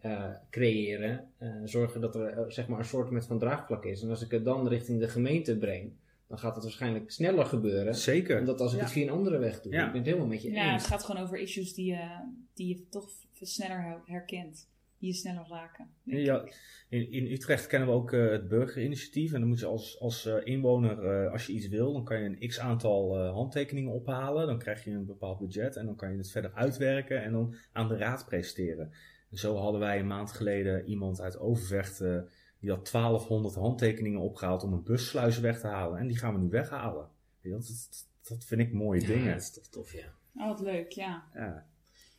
eh, creëren, eh, zorgen dat er eh, zeg maar een soort met van draagvlak is. En als ik het dan richting de gemeente breng, dan gaat het waarschijnlijk sneller gebeuren. Zeker. Dan dat als ik Ja. het via een andere weg doe. Ja. Ik ben het helemaal met je Ja, eens. het gaat gewoon over issues die je, die je toch sneller her- herkent. Die je sneller raken. Ja, in, in Utrecht kennen we ook eh, het burgerinitiatief. En dan moet je als, als eh, inwoner, eh, als je iets wil, dan kan je een x aantal eh, handtekeningen ophalen. Dan krijg je een bepaald budget en dan kan je het verder uitwerken en dan aan de raad presenteren. Zo hadden wij een maand geleden iemand uit Overvecht, eh, die had 1200 handtekeningen opgehaald om een bussluis weg te halen. En die gaan we nu weghalen. Weet je, Dat, dat, dat vind ik mooie Ja, dingen. dat is toch tof, ja. Oh, wat leuk, ja. Ja.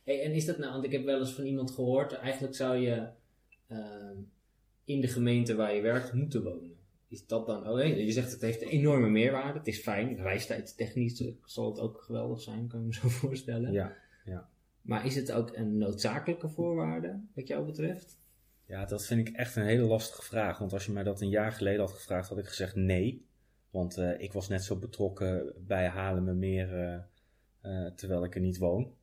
Hey, en is dat nou, want ik heb wel eens van iemand gehoord, eigenlijk zou je ehm, in de gemeente waar je werkt moeten wonen. Is dat dan, oh nee, je zegt het heeft een enorme meerwaarde, het is fijn, reistijdstechnisch zal het ook geweldig zijn, kan je me zo voorstellen. Ja. Maar is het ook een noodzakelijke voorwaarde, wat jou betreft? Ja, dat vind ik echt een hele lastige vraag. Want als je mij dat een jaar geleden had gevraagd, had ik gezegd nee. Want eh, ik was net zo betrokken bij Haarlemmermeer, eh eh terwijl ik er niet woon.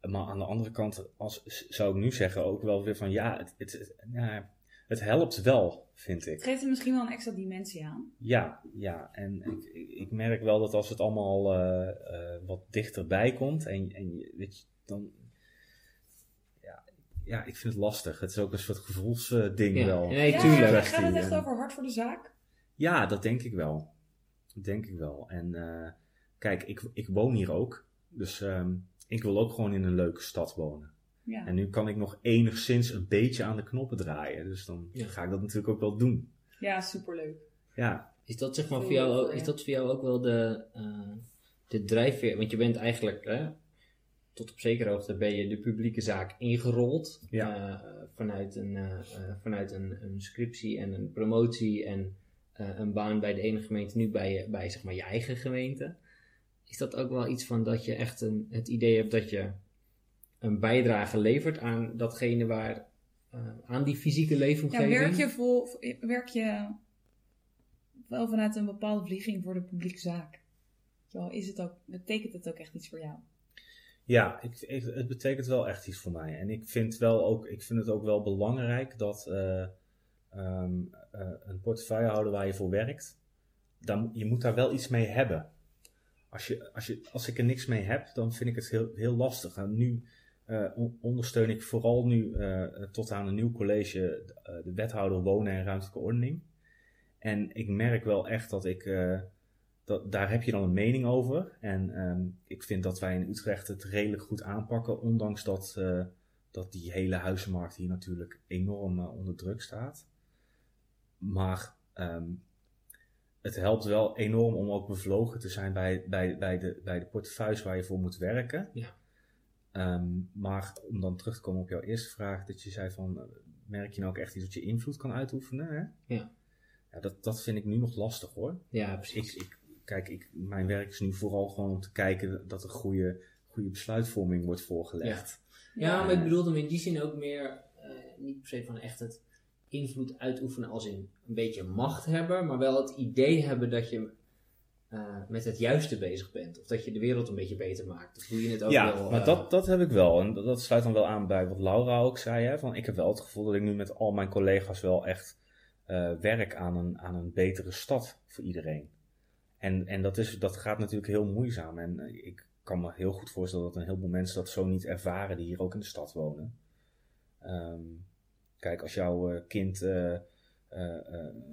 Maar aan de andere kant als, zou ik nu zeggen ook wel weer van ja, het, het, het- ja, het helpt wel, vind ik. Het geeft er misschien wel een extra dimensie aan. Ja, ja. En ik, ik- merk wel dat als het allemaal eh, eh, wat dichterbij komt en, en je- weet je, dan. Ja, ja, ik vind het lastig. Het is ook een soort gevoelsding Ja, wel. nee, ja, tuurlijk. gaat het echt En- over hard voor de zaak? Ja, dat denk ik wel. Dat denk ik wel. En eh, kijk, ik, ik woon hier ook. Dus ehm, ik wil ook gewoon in een leuke stad wonen. Ja. En nu kan ik nog enigszins een beetje aan de knoppen draaien. Dus dan Ja. ga ik dat natuurlijk ook wel doen. ja, superleuk. Ja, Is dat zeg maar voor jou, ook, is dat voor jou ook wel de, eh, de drijfveer? Want je bent eigenlijk, hè, tot op zekere hoogte ben je de publieke zaak ingerold. Ja. eh, vanuit een, eh, vanuit een, een scriptie en een promotie en eh, een baan bij de ene gemeente, nu bij, je, bij zeg maar, je eigen gemeente. Is dat ook wel iets van dat je echt een, het idee hebt dat je een bijdrage levert aan datgene waar, eh, aan die fysieke Ja, leefomgeving? werk je, vol, werk je wel vanuit een bepaalde vlieging voor de publieke zaak? Zo is het ook, betekent het ook echt iets voor jou? Ja, ik, ik- het betekent wel echt iets voor mij. En ik vind, wel ook, ik vind het ook wel belangrijk dat eh, ehm, eh, een portefeuillehouder waar je voor werkt, dan, je moet daar wel iets mee hebben. Als, je, als, je, als ik er niks mee heb, dan vind ik het heel, heel lastig. En nu ondersteun ik vooral nu eh, tot aan een nieuw college eh, de wethouder wonen en ruimtelijke ordening. En ik merk wel echt dat ik, eh, dat, daar heb je dan een mening over. En ehm, ik vind dat wij in Utrecht het redelijk goed aanpakken, ondanks dat, eh, dat die hele huizenmarkt hier natuurlijk enorm eh, onder druk staat. Maar ehm, het helpt wel enorm om ook bevlogen te zijn bij, bij, bij, de, bij de portefeuilles waar je voor moet werken. Ja. Ehm, maar om dan terug te komen op jouw eerste vraag, dat je zei van, eh, merk je nou ook echt iets dat je invloed kan uitoefenen? Hè? Ja. ja dat, dat vind ik nu nog lastig hoor. Ja, Ik, precies. ik, kijk, ik, mijn werk is nu vooral gewoon om te kijken dat er goede, goede besluitvorming wordt voorgelegd. Ja, maar ik bedoelde hem in die zin ook meer, eh, niet per se van echt het invloed uitoefenen als in een beetje macht hebben, maar wel het idee hebben dat je eh, met het juiste bezig bent. Of dat je de wereld een beetje beter maakt. Of hoe je het ook Ja, wil, maar eh, dat, dat heb ik wel. En dat, dat sluit dan wel aan bij wat Laura ook zei. Hè? Van, ik heb wel het gevoel dat ik nu met al mijn collega's wel echt eh, werk aan een, aan een betere stad voor iedereen. En, en dat, is, dat gaat natuurlijk heel moeizaam. En ik kan me heel goed voorstellen dat een heleboel mensen dat zo niet ervaren die hier ook in de stad wonen. Ehm, kijk, als jouw kind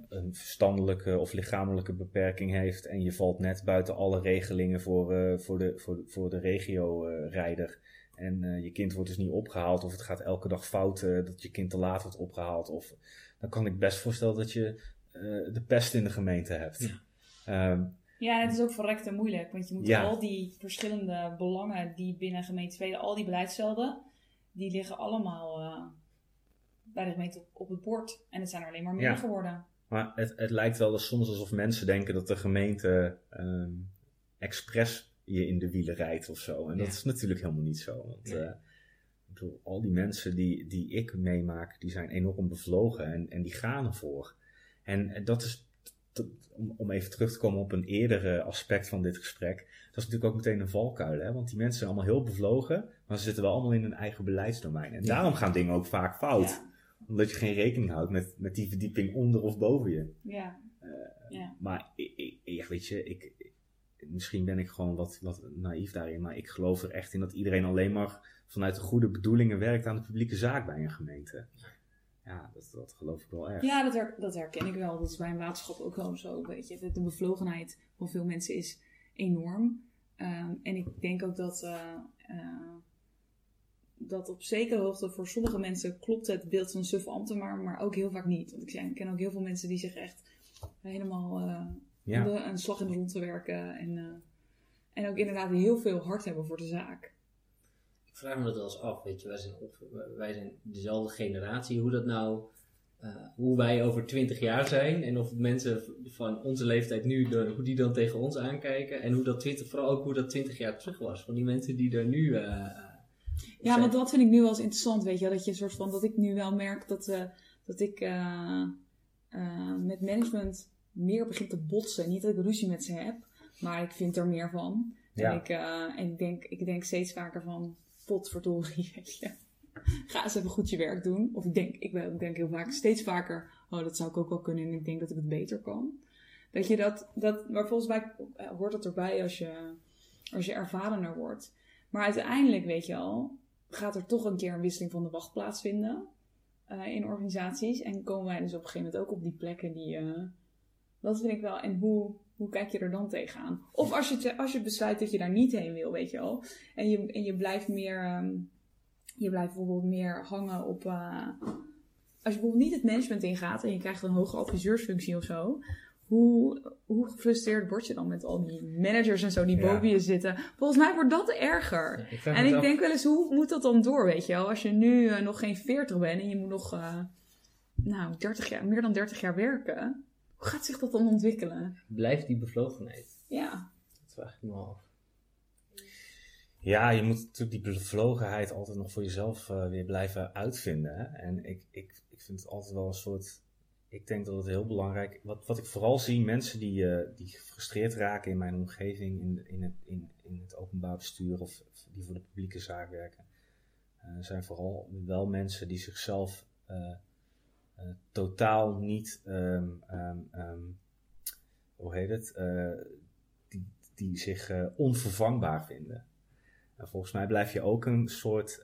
een verstandelijke of lichamelijke beperking heeft en je valt net buiten alle regelingen voor, eh, voor de, voor, de- voor de regio-rijder. en eh, je kind wordt dus niet opgehaald of het gaat elke dag fout eh, dat je kind te laat wordt opgehaald. Of, dan kan ik best voorstellen dat je eh, de pest in de gemeente hebt. Ja. Ehm, Ja, en het is ook verrekt en moeilijk. Want je moet Ja. al die verschillende belangen die binnen gemeente spelen, al die beleidsvelden, die liggen allemaal eh, bij de gemeente op, op het bord. En het zijn er alleen maar meer Ja. geworden. Maar het, het lijkt wel eens soms alsof mensen denken dat de gemeente ehm expres je in de wielen rijdt of zo. En dat is natuurlijk helemaal niet zo. Want Nee. eh, ik bedoel, al die mensen die, die ik meemaak, die zijn enorm bevlogen en, en die gaan ervoor. En, en dat is, om, om even terug te komen op een eerdere aspect van dit gesprek. Dat is natuurlijk ook meteen een valkuil. Hè? Want die mensen zijn allemaal heel bevlogen. Maar ze zitten wel allemaal in hun eigen beleidsdomein. En daarom gaan dingen ook vaak fout. Ja. Omdat je geen rekening houdt met, met die verdieping onder of boven je. Ja. ja. Maar ik, ik, ja, weet je, ik, misschien ben ik gewoon wat, wat naïef daarin. Maar ik geloof er echt in dat iedereen alleen maar vanuit de goede bedoelingen werkt aan de publieke zaak bij een gemeente. Ja, dat, dat geloof ik wel erg. Ja, dat, her- dat herken ik wel. Dat is bij een waterschap ook wel zo. Weet je. De, de bevlogenheid van veel mensen is enorm. Ehm, en ik denk ook dat, eh, eh, dat op zekere hoogte voor sommige mensen klopt het beeld van een suffe ambtenaar, maar ook heel vaak niet. Want ik ken- ik ken ook heel veel mensen die zich echt helemaal eh Ja. om de- een slag in de rond te werken. En, eh, en ook inderdaad heel veel hart hebben voor de zaak. Ik vraag me dat wel eens af, weet je, wij zijn, op, wij zijn dezelfde generatie, hoe dat nou, eh, hoe wij over twintig jaar zijn en of mensen van onze leeftijd nu, de- hoe die dan tegen ons aankijken en hoe dat twintig, vooral ook hoe dat twintig jaar terug was, van die mensen die er nu... eh, eh, Ja, zijn. want dat vind ik nu wel eens interessant, weet je. Dat je een soort van, dat ik nu wel merk dat, eh, dat ik eh, eh, met management meer begin te botsen. Niet dat ik ruzie met ze heb, maar ik vind er meer van. Ja. En, ik, en ik, denk, ik denk steeds vaker van, potverdorie, weet je. Ga eens even goed je werk doen. Of ik denk, ik, ben- ik denk heel vaak, steeds vaker, oh, dat zou ik ook wel kunnen en ik denk dat ik het beter kan. Dat je dat, dat maar volgens mij hoort dat erbij als je, als je ervarener wordt. Maar uiteindelijk, weet je al, gaat er toch een keer een wisseling van de wacht plaatsvinden eh, in organisaties. En komen wij dus op een gegeven moment ook op die plekken die. eh, dat vind ik wel. En hoe, hoe kijk je er dan tegenaan? Of als je, als je besluit dat je daar niet heen wil, weet je wel. En je, en je blijft meer. ehm, je blijft bijvoorbeeld meer hangen op. eh, als je bijvoorbeeld niet het management ingaat en je krijgt een hoge adviseursfunctie of zo. Hoe, hoe gefrustreerd word je dan met al die managers en zo die Ja. boven je zitten? Volgens mij wordt dat erger. Ja, ik vraag En ik af- denk wel eens, hoe moet dat dan door, weet je wel? Als je nu eh, nog geen 40 bent en je moet nog, eh, nou, 30 jaar, meer dan 30 jaar werken. Hoe gaat zich dat dan ontwikkelen? blijft die bevlogenheid? Ja, Dat vraag ik me wel af. Ja, je moet natuurlijk die bevlogenheid altijd nog voor jezelf eh, weer blijven uitvinden. Hè? En ik, ik, ik vind het altijd wel een soort. Ik denk dat het heel belangrijk Wat, wat ik vooral zie, mensen die, eh, die gefrustreerd raken in mijn omgeving, in, in, het, in, in het openbaar bestuur of die voor de publieke zaak werken, eh, zijn vooral wel mensen die zichzelf eh, totaal niet. ehm, ehm, ehm, hoe heet het? Die, die zich onvervangbaar vinden. En volgens mij blijf je ook een soort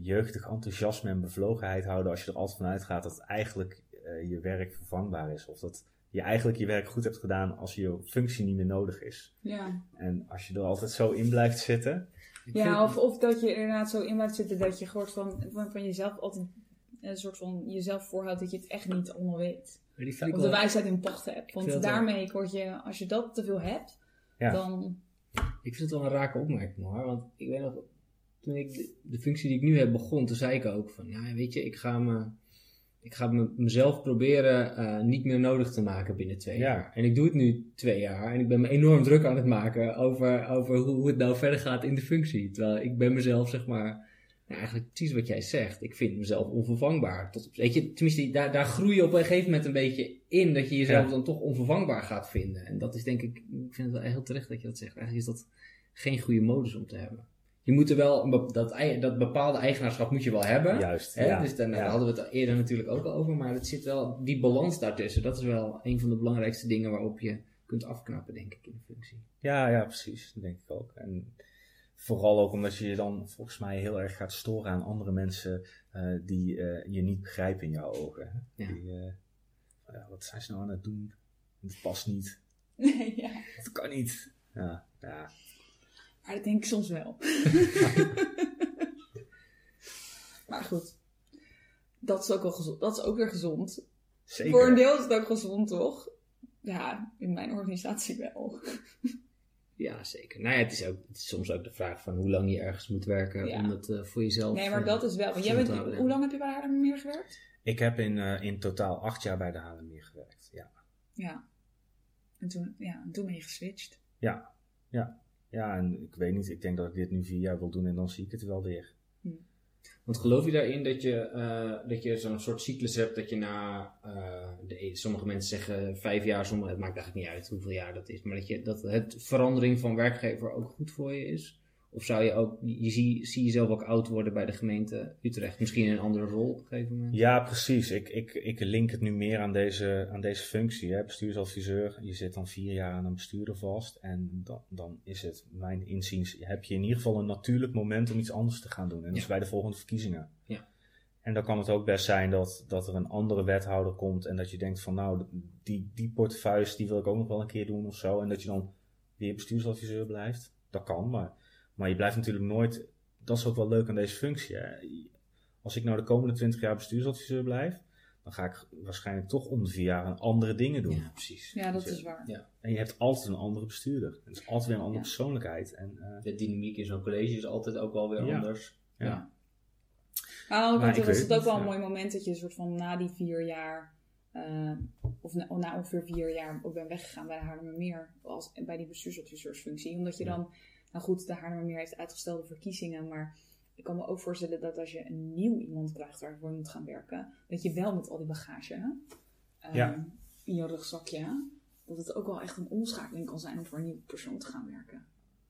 jeugdig enthousiasme en bevlogenheid houden als je er altijd van uitgaat dat eigenlijk eh, je werk vervangbaar is. Of dat je eigenlijk je werk goed hebt gedaan als je functie niet meer nodig is. ja. En als je er altijd zo in blijft zitten. Ja vind- of, of dat je inderdaad zo in blijft zitten dat je gewoon van, van, van jezelf altijd een soort van jezelf voorhoudt dat je het echt niet allemaal weet. Of de wel- wijsheid in pacht hebt. Want daarmee word je, als je dat te veel hebt, Ja. dan... Ik vind het wel een rake opmerking hoor. Want ik weet nog, toen ik de, de functie die ik nu heb begon, toen zei ik ook van, ja weet je, ik ga, me, ik ga me, mezelf proberen eh, niet meer nodig te maken binnen twee Ja. jaar. En ik doe het nu twee jaar en ik ben me enorm druk aan het maken over, over hoe, hoe het nou verder gaat in de functie. Terwijl ik ben mezelf zeg maar, nou, eigenlijk precies wat jij zegt. Ik vind mezelf onvervangbaar. Tot weet je, tenminste, daar, daar groei je op een gegeven moment een beetje in dat je jezelf Ja. dan toch onvervangbaar gaat vinden. En dat is denk ik, ik vind het wel heel terecht dat je dat zegt. Eigenlijk is dat geen goede modus om te hebben. Je moet er wel, een be- dat, dat bepaalde eigenaarschap moet je wel hebben. Juist. Hè? ja, dus ja. hadden we het eerder natuurlijk ook al over. Maar het zit wel, die balans daartussen, dat is wel een van de belangrijkste dingen waarop je kunt afknappen, denk ik, in de functie. Ja, ja, precies. Dat denk ik ook. En vooral ook omdat je je dan volgens mij heel erg gaat storen aan andere mensen eh, die eh, je niet begrijpen in jouw ogen. Hè? Ja. Die, eh, ja, wat zijn ze nou aan het doen? Het past niet. Nee, ja. Het kan niet. Ja, ja. Maar dat denk ik soms wel. maar goed. Dat is ook wel gezond. Dat is ook weer gezond. Zeker. Voor een deel is het ook gezond, toch? Ja, in mijn organisatie wel. Ja, zeker. Nou ja, het is, ook, het is soms ook de vraag van hoe lang je ergens moet werken Ja. om het eh, voor jezelf... Nee, maar eh, dat is wel. Jij bent, hoe lang heb je bij Haarlemmermeer gewerkt? Ik heb in, eh, in totaal acht jaar bij de Haarlemmer gewerkt. Ja. Ja. En toen, ja, en toen ben je geswitcht. Ja. Ja. Ja, en ik weet niet, ik denk dat ik dit nu vier jaar wil doen en dan zie ik het wel weer. Want geloof je daarin dat je, eh, dat je zo'n soort cyclus hebt dat je na, eh, de, sommige mensen zeggen vijf jaar, sommige, het maakt eigenlijk niet uit hoeveel jaar dat is, maar dat, je, dat het verandering van werkgever ook goed voor je is? Of zou je ook, je zie, zie jezelf ook oud worden bij de gemeente Utrecht? Misschien in een andere rol op een gegeven moment? Ja, precies. Ik, ik, ik link het nu meer aan deze, aan deze functie. Hè. Bestuursadviseur, je zit dan vier jaar aan een bestuurder vast. En dan, dan is het, mijn inziens, heb je in ieder geval een natuurlijk moment om iets anders te gaan doen. En dat is bij de volgende verkiezingen. Ja. En dan kan het ook best zijn dat, dat er een andere wethouder komt en dat je denkt van nou, die, die portefeuilles die wil ik ook nog wel een keer doen of zo. En dat je dan weer bestuursadviseur blijft. Dat kan, maar maar je blijft natuurlijk nooit, dat is ook wel leuk aan deze functie. Hè? Als ik nou de komende 20 jaar bestuursadviseur blijf, dan ga ik waarschijnlijk toch om de vier jaar andere dingen doen. Ja, precies. Ja, dat is waar. Ja. En je hebt altijd een andere bestuurder. Het is altijd weer een andere persoonlijkheid. En, uh, de dynamiek in zo'n college is altijd ook wel weer Ja. anders. Ja. Ja. Maar was het ook wel een mooi moment dat je een soort van na die vier jaar, eh, of na, na ongeveer vier jaar, ook bent weggegaan bij de Haarlemmermeer, als, bij die bestuursadviseursfunctie. Omdat je dan, nou goed, de Haarlemmermeer heeft uitgestelde verkiezingen, maar ik kan me ook voorstellen dat als je een nieuw iemand krijgt waarvoor je moet gaan werken, dat je wel met al die bagage eh, Ja. in je rugzakje, dat het ook wel echt een omschakeling kan zijn om voor een nieuwe persoon te gaan werken.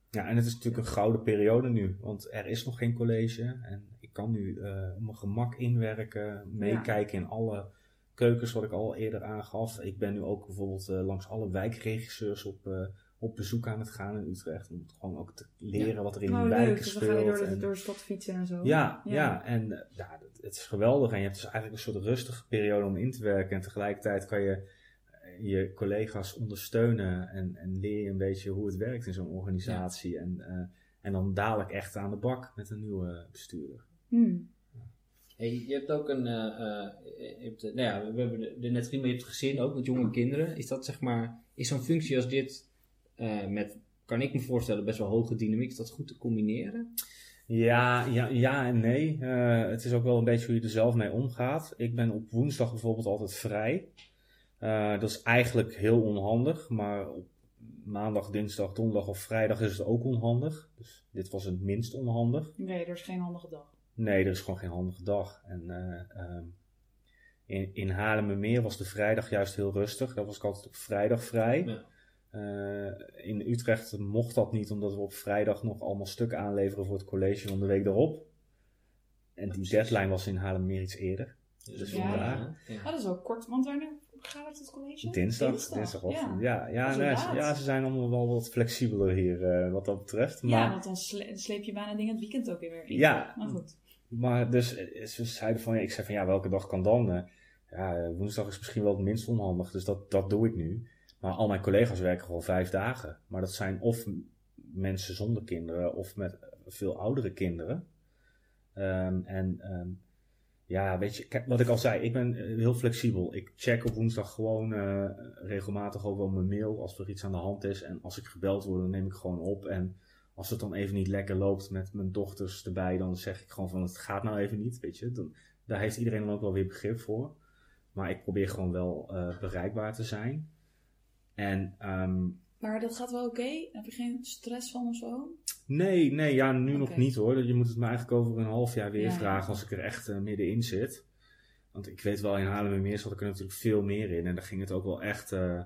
ja, en het is natuurlijk een gouden periode nu. Want er is nog geen college. En ik kan nu eh, op mijn gemak inwerken, meekijken in alle keukens wat ik al eerder aangaf. Ik ben nu ook bijvoorbeeld eh, langs alle wijkregisseurs op, eh, op bezoek aan het gaan in Utrecht. Om gewoon ook te leren wat er in Nou, die leuk. wijken Dus dan ga je door speelt. de, en- door de stad fietsen en zo. Ja, ja. en eh, ja, dat- het is geweldig. En je hebt dus eigenlijk een soort rustige periode om in te werken. En tegelijkertijd kan je eh, je collega's ondersteunen en, en leer je een beetje hoe het werkt in zo'n organisatie. En, eh, en dan dadelijk echt aan de bak met een nieuwe bestuurder. Hmm. Hey, je hebt ook een, eh, eh, je hebt, nou ja, we hebben er net gezien, maar je hebt gezin ook met jonge kinderen. Is dat zeg maar, is zo'n functie als dit eh, met, kan ik me voorstellen, best wel hoge dynamiek, is dat goed te combineren? Ja, ja, ja en nee. Eh, het is ook wel een beetje hoe je er zelf mee omgaat. Ik ben op woensdag bijvoorbeeld altijd vrij. Eh, dat is eigenlijk heel onhandig, maar op maandag, dinsdag, donderdag of vrijdag is het ook onhandig. Dus dit was het minst onhandig. Nee, er is geen handige dag. Nee, er is gewoon geen handige dag. En eh, ehm, in, in Haarlemmermeer was de vrijdag juist heel rustig. Daar was ik altijd op vrijdag vrij. Ja. Eh, in Utrecht mocht dat niet, omdat we op vrijdag nog allemaal stukken aanleveren voor het college van de week daarop. En die deadline was in Haarlemmermeer iets eerder. Dus Ja. vandaar. Ah, dat is wel kort, want wanneer gaat het het college? Dinsdag, dinsdagochtend. Ja, Ja, ja, nee, wel ze, ja, ze zijn allemaal wel wat flexibeler hier eh, wat dat betreft. Maar, ja want dan sle- sleep je bijna dingen het weekend ook weer in. Ja. Maar goed. Maar dus eh, ze zeiden van, ja, ik zei van ja, welke dag kan dan? Ja, eh, woensdag is misschien wel het minst onhandig, dus dat, dat doe ik nu. Maar al mijn collega's werken gewoon vijf dagen. Maar dat zijn of mensen zonder kinderen of met veel oudere kinderen. Ehm, en ehm, ja, weet je, wat ik al zei, ik ben eh, heel flexibel. Ik check op woensdag gewoon eh, regelmatig ook wel mijn mail als er iets aan de hand is. En als ik gebeld word, dan neem ik gewoon op. En als het dan even niet lekker loopt met mijn dochters erbij, dan zeg ik gewoon van het gaat nou even niet, weet je. Dan, daar heeft iedereen dan ook wel weer begrip voor. Maar ik probeer gewoon wel eh, bereikbaar te zijn. En ehm, Maar dat gaat wel oké? Heb je geen stress van of zo? nee, nee, ja, nu nog niet hoor. Je moet het me eigenlijk over een half jaar weer Ja. vragen als ik er echt eh, middenin zit. Want ik weet wel, in Haarlemmermeer zat ik er natuurlijk veel meer in. En daar ging het ook wel echt, eh,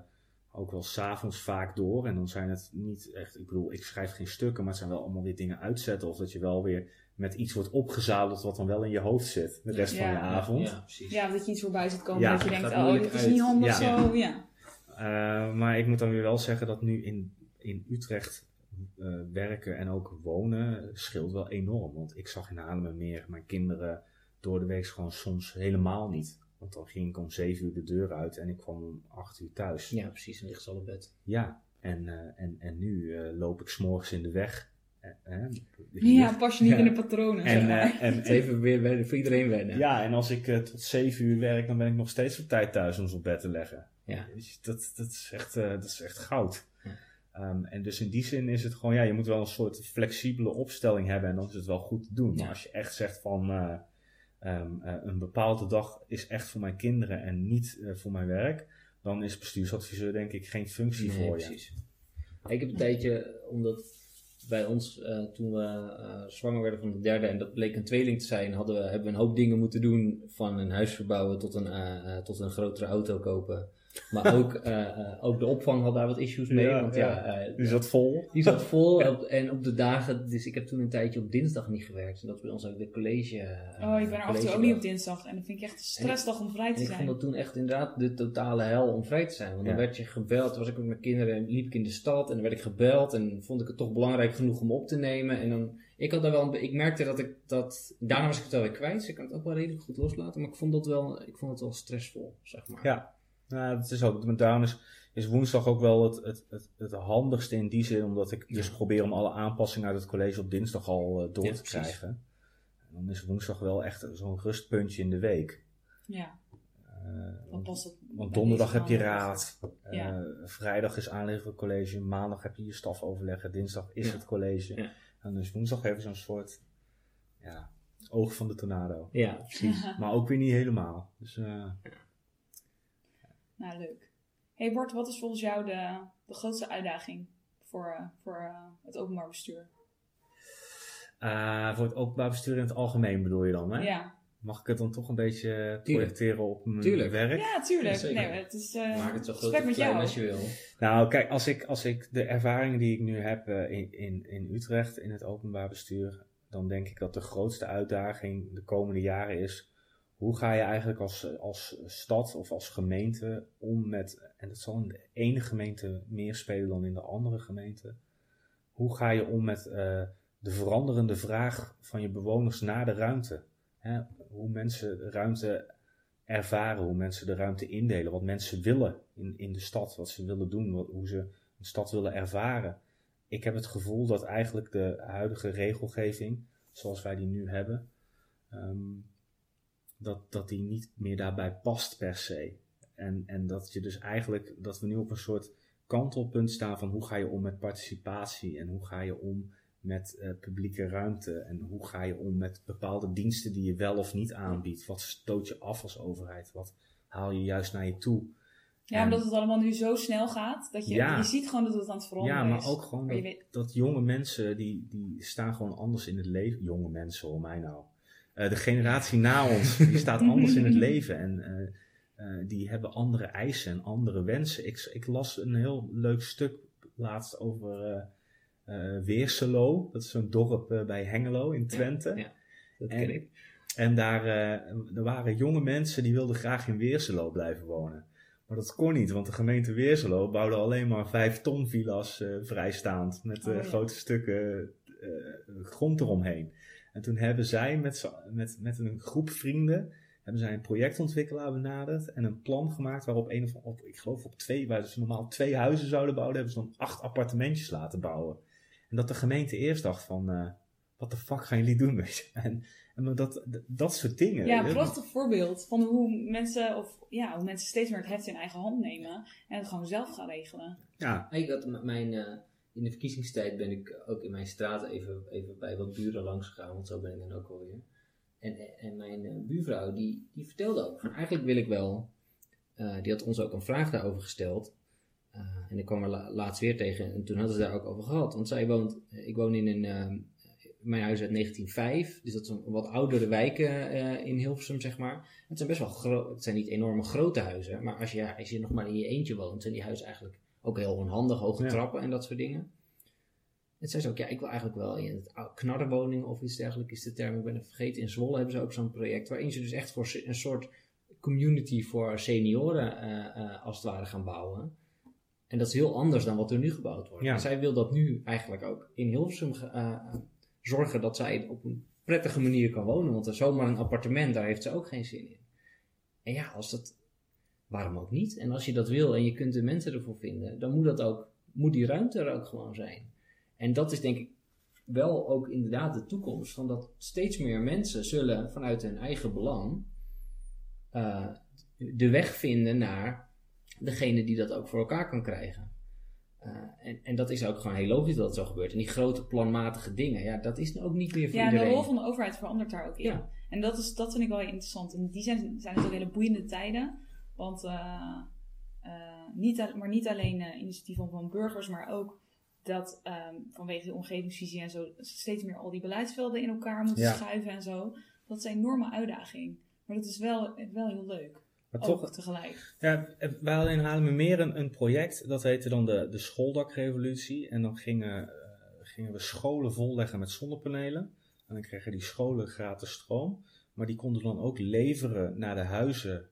ook wel s'avonds vaak door. En dan zijn het niet echt, ik bedoel, ik schrijf geen stukken, maar het zijn wel allemaal weer dingen uitzetten. Of dat je wel weer met iets wordt opgezadeld wat dan wel in je hoofd zit. De rest van je avond. Ja, precies. Ja, dat je iets voorbij ziet komen Ja, dat je denkt, oh, dit is uit. niet handig Ja. zo. Ja. Eh, maar ik moet dan weer wel zeggen dat nu in, in Utrecht eh, werken en ook wonen scheelt wel enorm. Want ik zag in Haarlemmermeer mijn kinderen door de week gewoon soms helemaal niet. Want dan ging ik om zeven uur de deur uit en ik kwam om acht uur thuis. Ja, precies. Dan ligt ze al op bed. Ja, en, eh, en, en nu eh, loop ik s'morgens in de weg. Eh, eh, ja, pas je niet Ja. in de patronen. En, eh, en, even weer wennen, voor iedereen wennen. ja, en als ik eh, tot zeven uur werk, dan ben ik nog steeds op tijd thuis om ze op bed te leggen. Ja. Je, Dat, dat, is echt, eh, dat is echt goud. Ja. Ehm, en dus in die zin is het gewoon, ja, je moet wel een soort flexibele opstelling hebben en dan is het wel goed te doen. Ja. Maar als je echt zegt van eh, ehm, eh, een bepaalde dag is echt voor mijn kinderen en niet voor mijn werk, dan is bestuursadviseur denk ik geen functie Nee, voor je. precies. Ik heb een tijdje, omdat bij ons, toen we zwanger werden van de derde en dat bleek een tweeling te zijn, hadden we, hebben we een hoop dingen moeten doen. Van een huis verbouwen tot een, tot een grotere auto kopen. Maar ook, eh, eh, ook de opvang had daar wat issues mee. Ja, want ja. ja, eh, Die zat vol. die zat vol op- en op de dagen, dus ik heb toen een tijdje op dinsdag niet gewerkt. En dat bij ons ook de college. eh, Oh, ik ben er af en toe college ook niet op dinsdag. En dat vind ik echt een stressdag om vrij En te ik vond zijn. dat toen echt inderdaad de totale hel om vrij te zijn. Want dan werd je gebeld, was ik met mijn kinderen en liep ik in de stad en dan werd ik gebeld en vond ik het toch belangrijk genoeg om op te nemen. En dan, ik had daar wel, een, ik merkte dat ik dat, daarna was ik het wel weer kwijt, dus ik kan het ook wel redelijk goed loslaten. Maar ik vond dat wel, ik vond het wel stressvol, zeg maar. Ja. Nou, dat is ook, daarom is, is woensdag ook wel het, het, het, het handigste in die zin, omdat ik dus probeer om alle aanpassingen uit het college op dinsdag al eh, door Ja, te precies. krijgen. En dan is woensdag wel echt zo'n rustpuntje in de week. Ja, Eh, dan want, past het. want bij donderdag heb je raad, eh, Ja. vrijdag is aanleggen college, maandag heb je je stafoverleggen, dinsdag is Ja. het college. Ja. En dus woensdag even zo'n soort ja, oog van de tornado. Ja, precies. Maar ook weer niet helemaal. Dus eh, Nou, leuk. hey Bart, wat is volgens jou de, de grootste uitdaging voor, eh, voor eh, het openbaar bestuur? eh, voor het openbaar bestuur in het algemeen bedoel je dan, hè? Ja. Mag ik het dan toch een beetje projecteren op mijn Tuurlijk. werk? ja, tuurlijk. Ja, nee, het is eh Maak het zo groot met klein jou. als je wil. Nou, kijk, als ik, als ik de ervaringen die ik nu heb in, in, in Utrecht in het openbaar bestuur, dan denk ik dat de grootste uitdaging de komende jaren is, hoe ga je eigenlijk als, als stad of als gemeente om met, en dat zal in de ene gemeente meer spelen dan in de andere gemeente, hoe ga je om met eh, de veranderende vraag van je bewoners naar de ruimte? Hè? Hoe mensen ruimte ervaren, hoe mensen de ruimte indelen, wat mensen willen in, in de stad, wat ze willen doen, hoe ze een stad willen ervaren. Ik heb het gevoel dat eigenlijk de huidige regelgeving, zoals wij die nu hebben, ehm, dat, dat die niet meer daarbij past per se. En, en dat je dus eigenlijk, dat we nu op een soort kantelpunt staan van hoe ga je om met participatie en hoe ga je om met eh, publieke ruimte en hoe ga je om met bepaalde diensten die je wel of niet aanbiedt. Wat stoot je af als overheid? Wat haal je juist naar je toe? Ja, En- omdat het allemaal nu zo snel gaat, dat je, Ja. je ziet gewoon dat het aan het veranderen Ja, maar is. ook gewoon weet- dat jonge mensen, die, die staan gewoon anders in het leven. Jonge mensen, hoor mij nou. Eh, de generatie na ons, die staat anders in het leven. En eh, eh, die hebben andere eisen en andere wensen. Ik, ik las een heel leuk stuk laatst over Weerselo. Dat is zo'n dorp bij Hengelo in Twente. Ja, dat En- ken ik. En daar er waren jonge mensen die wilden graag in Weerselo blijven wonen. Maar dat kon niet, want de gemeente Weerselo bouwde alleen maar vijf ton villa's vrijstaand. Met Oh, ja. grote stukken grond eromheen. En toen hebben zij met, met, met een groep vrienden hebben zij een projectontwikkelaar benaderd en een plan gemaakt waarop een of op, ik geloof op twee, waar ze normaal twee huizen zouden bouwen, hebben ze dan acht appartementjes laten bouwen. En dat de gemeente eerst dacht van, eh, wat de fuck gaan jullie doen? Weet je? En, en dat, dat, dat soort dingen. Ja, een prachtig voorbeeld van hoe mensen, of, ja, hoe mensen steeds meer het heft in eigen hand nemen en het gewoon zelf gaan regelen. Ja, Ik had mijn, eh, in de verkiezingstijd ben ik ook in mijn straat even, even bij wat buren langs gegaan, want zo ben ik dan ook alweer. En, en mijn eh, buurvrouw, die, die vertelde ook van eigenlijk wil ik wel, eh, die had ons ook een vraag daarover gesteld. Eh, en ik kwam er la- laatst weer tegen en toen hadden ze daar ook over gehad. Want zij woont, ik woon in een, eh, mijn huis uit 1905, dus dat is een wat oudere wijken in Hilversum, zeg maar. Het zijn best wel groot, het zijn niet enorme grote huizen, maar als je, als je nog maar in je eentje woont, zijn die huizen eigenlijk ook heel onhandig, hoge Ja. trappen en dat soort dingen. Het zei ze ook, ja, ik wil eigenlijk wel in het knarrenwoning of iets dergelijks is de term, ik ben het vergeten. In Zwolle hebben ze ook zo'n project waarin ze dus echt voor een soort community voor senioren eh, eh, als het ware gaan bouwen. En dat is heel anders dan wat er nu gebouwd wordt. Ja. En zij wil dat nu eigenlijk ook in Hilversum eh, zorgen dat zij op een prettige manier kan wonen. Want er zomaar een appartement, daar heeft ze ook geen zin in. En ja, als dat, waarom ook niet? En als je dat wil en je kunt de mensen ervoor vinden, dan moet dat ook, moet die ruimte er ook gewoon zijn. En dat is denk ik wel ook inderdaad de toekomst. Van dat steeds meer mensen zullen vanuit hun eigen belang eh, de weg vinden naar degene die dat ook voor elkaar kan krijgen. Eh, en, en dat is ook gewoon heel logisch dat het zo gebeurt. En die grote planmatige dingen, ja, dat is ook niet meer voor Ja, en de iedereen. rol van de overheid verandert daar ook in. Ja. En dat, is, dat vind ik wel interessant. En die zijn, zijn natuurlijk hele boeiende tijden. Want, eh, eh, niet, maar niet alleen eh, initiatieven van burgers, maar ook dat ehm, vanwege de omgevingsvisie en zo steeds meer al die beleidsvelden in elkaar moeten Ja. schuiven en zo. Dat is een enorme uitdaging. Maar dat is wel, wel heel leuk. Maar Ook toch, tegelijk. Ja, wij hadden in Haarlemmermeer een, een project, dat heette dan de, de schooldakrevolutie. En dan gingen, gingen we scholen volleggen met zonnepanelen. En dan kregen die scholen gratis stroom. Maar die konden dan ook leveren naar de huizen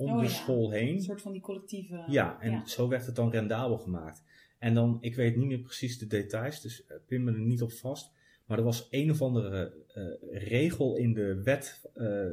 om Oh de ja. school heen. Een soort van die collectieve... Ja, en zo werd het dan rendabel gemaakt. En dan, ik weet niet meer precies de details, dus eh, pin me er niet op vast. Maar er was een of andere eh, regel in de wet eh, eh,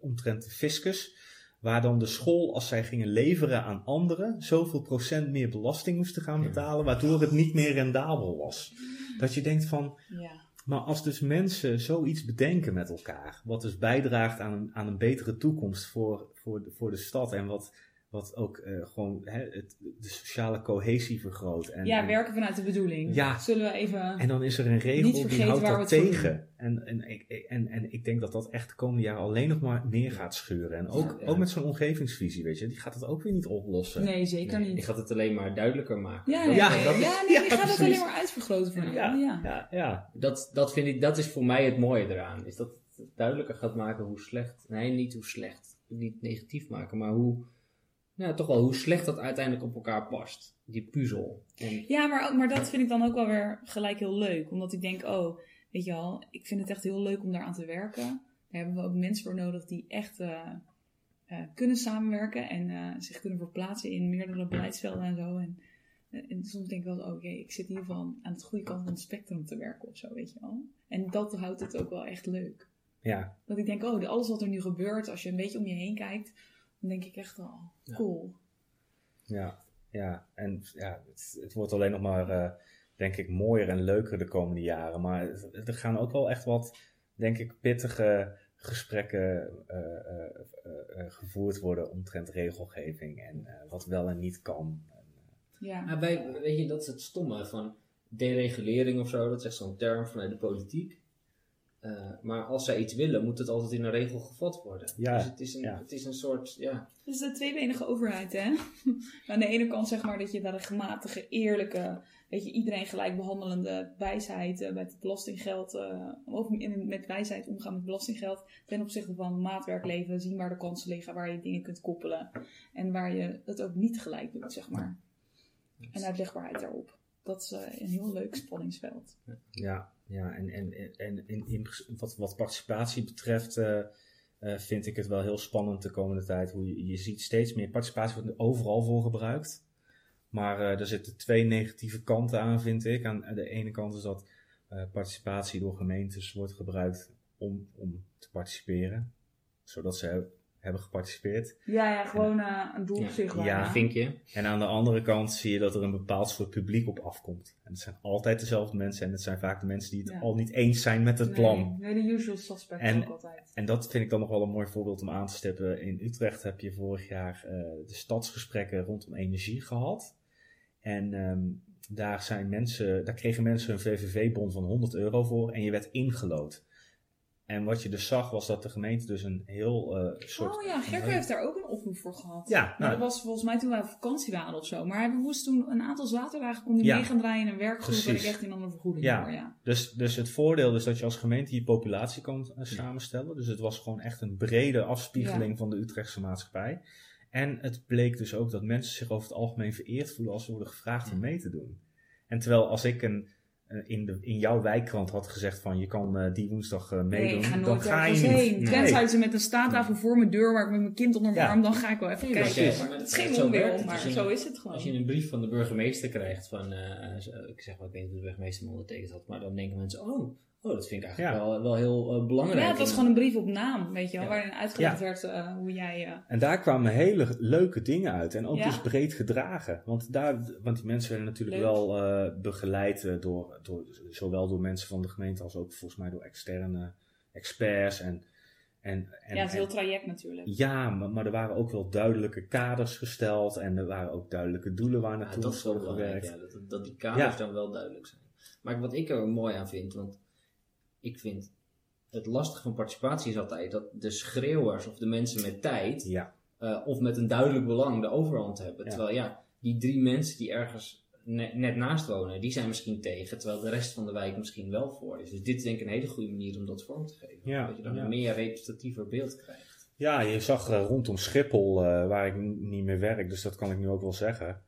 omtrent de fiscus. Waar dan de school, als zij gingen leveren aan anderen, zoveel procent meer belasting moesten gaan Ja. betalen. Waardoor het niet meer rendabel was. Dat je denkt van, Ja. Maar als dus mensen zoiets bedenken met elkaar, wat dus bijdraagt aan een, aan een betere toekomst voor, voor, voor de stad en wat, wat ook eh, gewoon hè, het, de sociale cohesie vergroot. En, ja, en, werken vanuit de bedoeling. Ja. Zullen we even... en dan is er een regel die houdt dat tegen. En, en, ik- en, en ik denk dat dat echt de komende jaren alleen nog maar meer gaat scheuren. En ook, Ja, ja. ook met zo'n omgevingsvisie, weet je, die gaat het ook weer niet oplossen. Nee, zeker Nee, niet. die gaat het alleen maar duidelijker maken. Ja, nee, Ja, nee, dat ja, nee, ja, die gaat het alleen maar uitvergroten. Ja. ja, ja. Dat, dat vind ik, dat is voor mij het mooie eraan. Is dat het duidelijker gaat maken hoe slecht, nee niet hoe slecht, niet negatief maken, maar hoe, nou toch wel hoe slecht dat uiteindelijk op elkaar past. Die puzzel. En, Ja, maar, ook- maar dat vind ik dan ook wel weer gelijk heel leuk. Omdat ik denk, oh, weet je wel, ik vind het echt heel leuk om daaraan te werken. Daar hebben we ook mensen voor nodig die echt eh, eh, kunnen samenwerken en eh, zich kunnen verplaatsen in meerdere beleidsvelden en zo. En, en soms denk ik wel, oké, ik zit in ieder geval aan het goede kant van het spectrum te werken of zo, weet je wel. En dat houdt het ook wel echt leuk. ja. Dat ik denk, oh, alles wat er nu gebeurt, als je een beetje om je heen kijkt, dan denk ik echt, Ja. cool. Ja, ja. en ja, het, het wordt alleen nog maar, eh, denk ik, mooier en leuker de komende jaren. Maar er gaan ook wel echt wat, denk ik, pittige gesprekken eh, eh, gevoerd worden omtrent regelgeving en eh, wat wel en niet kan. Ja. maar wij, weet je, dat is het stomme van deregulering of zo, dat is echt zo'n term vanuit de politiek. Eh, maar als zij iets willen, moet het altijd in een regel gevat worden. Ja, Dus het is een, ja. het is een soort, ja, Het is de tweebenige overheid, hè? Aan de ene kant zeg maar dat je daar een gematige, eerlijke, weet je, iedereen gelijk behandelende wijsheid eh, met belastinggeld, eh of in, met wijsheid omgaan met belastinggeld, ten opzichte van maatwerk leven, zien waar de kansen liggen, waar je dingen kunt koppelen en waar je het ook niet gelijk doet, zeg maar. En uitlegbaarheid daarop. Dat is een heel leuk spanningsveld. Ja, ja en, en, en in, wat, wat participatie betreft eh, eh, vind ik het wel heel spannend de komende tijd. Hoe je, je ziet steeds meer participatie wordt overal voor gebruikt. Maar eh er zitten twee negatieve kanten aan, vind ik. Aan de ene kant is dat participatie door gemeentes wordt gebruikt om, om te participeren. Zodat ze hebben geparticipeerd. Ja, ja, gewoon eh, een doel Ja. zichtbaar. Ja. een vinkje. En aan de andere kant zie je dat er een bepaald soort publiek op afkomt. En het zijn altijd dezelfde mensen. En het zijn vaak de mensen die het Ja. al niet eens zijn met het plan. Nee, nee, de usual suspects En- ook altijd. En dat vind ik dan nog wel een mooi voorbeeld om aan te stippen. In Utrecht heb je vorig jaar eh, de stadsgesprekken rondom energie gehad. En ehm, daar, zijn mensen, daar kregen mensen een VVV-bon van 100 euro voor en je werd ingelood. En wat je dus zag was dat de gemeente dus een heel eh, soort... Oh ja, Gerke heeft daar ook een oproep voor gehad. Ja, nou, dat was volgens mij toen wij op vakantie waren of zo. Maar hij moest toen een aantal zaterdagen kon Ja. mee gaan draaien in een werkgroep. En ik Precies. echt in een vergoeding Ja. voor, ja. Dus, dus het voordeel is dat je als gemeente je populatie kan eh, samenstellen. Dus het was gewoon echt een brede afspiegeling van de Utrechtse maatschappij. En het bleek dus ook dat mensen zich over het algemeen vereerd voelen als ze worden gevraagd om mee te doen. En terwijl als ik een, in, de, in jouw wijkkrant had gezegd van je kan eh, die woensdag eh, Nee, meedoen, ik ga dan ga je ergens niet. heen. Nee. Tenzij ze met een staattafel voor mijn deur waar ik met mijn kind onder mijn Ja. arm, dan ga ik wel even Nee, kijken. precies. Maar Maar het is dat- geen onwil, het. maar zo is het gewoon. Als je een brief van de burgemeester krijgt van, eh, ik zeg maar, ik weet niet of de burgemeester hem ondertekend had, maar dan denken mensen, oh, oh dat vind ik eigenlijk Ja. wel, wel heel eh, belangrijk. Ja, het was gewoon een brief op naam, weet je wel, Ja. waarin uitgelegd Ja. werd eh, hoe jij... eh, En daar kwamen hele leuke dingen uit. En ook Ja? dus breed gedragen. Want, daar, want die mensen werden natuurlijk Leuk. wel eh, begeleid door, door, zowel door mensen van de gemeente als ook volgens mij door externe experts. En, en, en, ja, het heel traject natuurlijk. ja, maar, maar er waren ook wel duidelijke kaders gesteld. En er waren ook duidelijke doelen waar Ja, naartoe dat moest is wel belangrijk, gewerkt. ja, dat, dat die kaders Ja. dan wel duidelijk zijn. Maar wat ik er mooi aan vind, want ik vind het lastige van participatie is altijd dat de schreeuwers of de mensen met tijd Ja, eh, of met een duidelijk belang de overhand hebben. Ja. Terwijl ja, die drie mensen die ergens ne- net naast wonen, die zijn misschien tegen, terwijl de rest van de wijk misschien wel voor is. Dus dit is denk ik een hele goede manier om dat vorm te geven. Ja, dat je dan een meer representatiever beeld krijgt. Ja, je zag eh, rondom Schiphol, eh, waar ik niet meer werk, dus dat kan ik nu ook wel zeggen.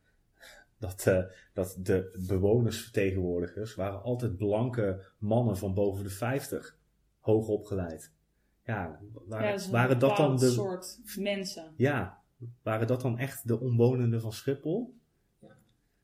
Dat, eh, dat de bewonersvertegenwoordigers waren altijd blanke mannen van boven de 50, hoog opgeleid. Ja, waren, ja, dat is een waren dat dan de. soort mensen. Ja, waren dat dan echt de omwonenden van Schiphol? Ja.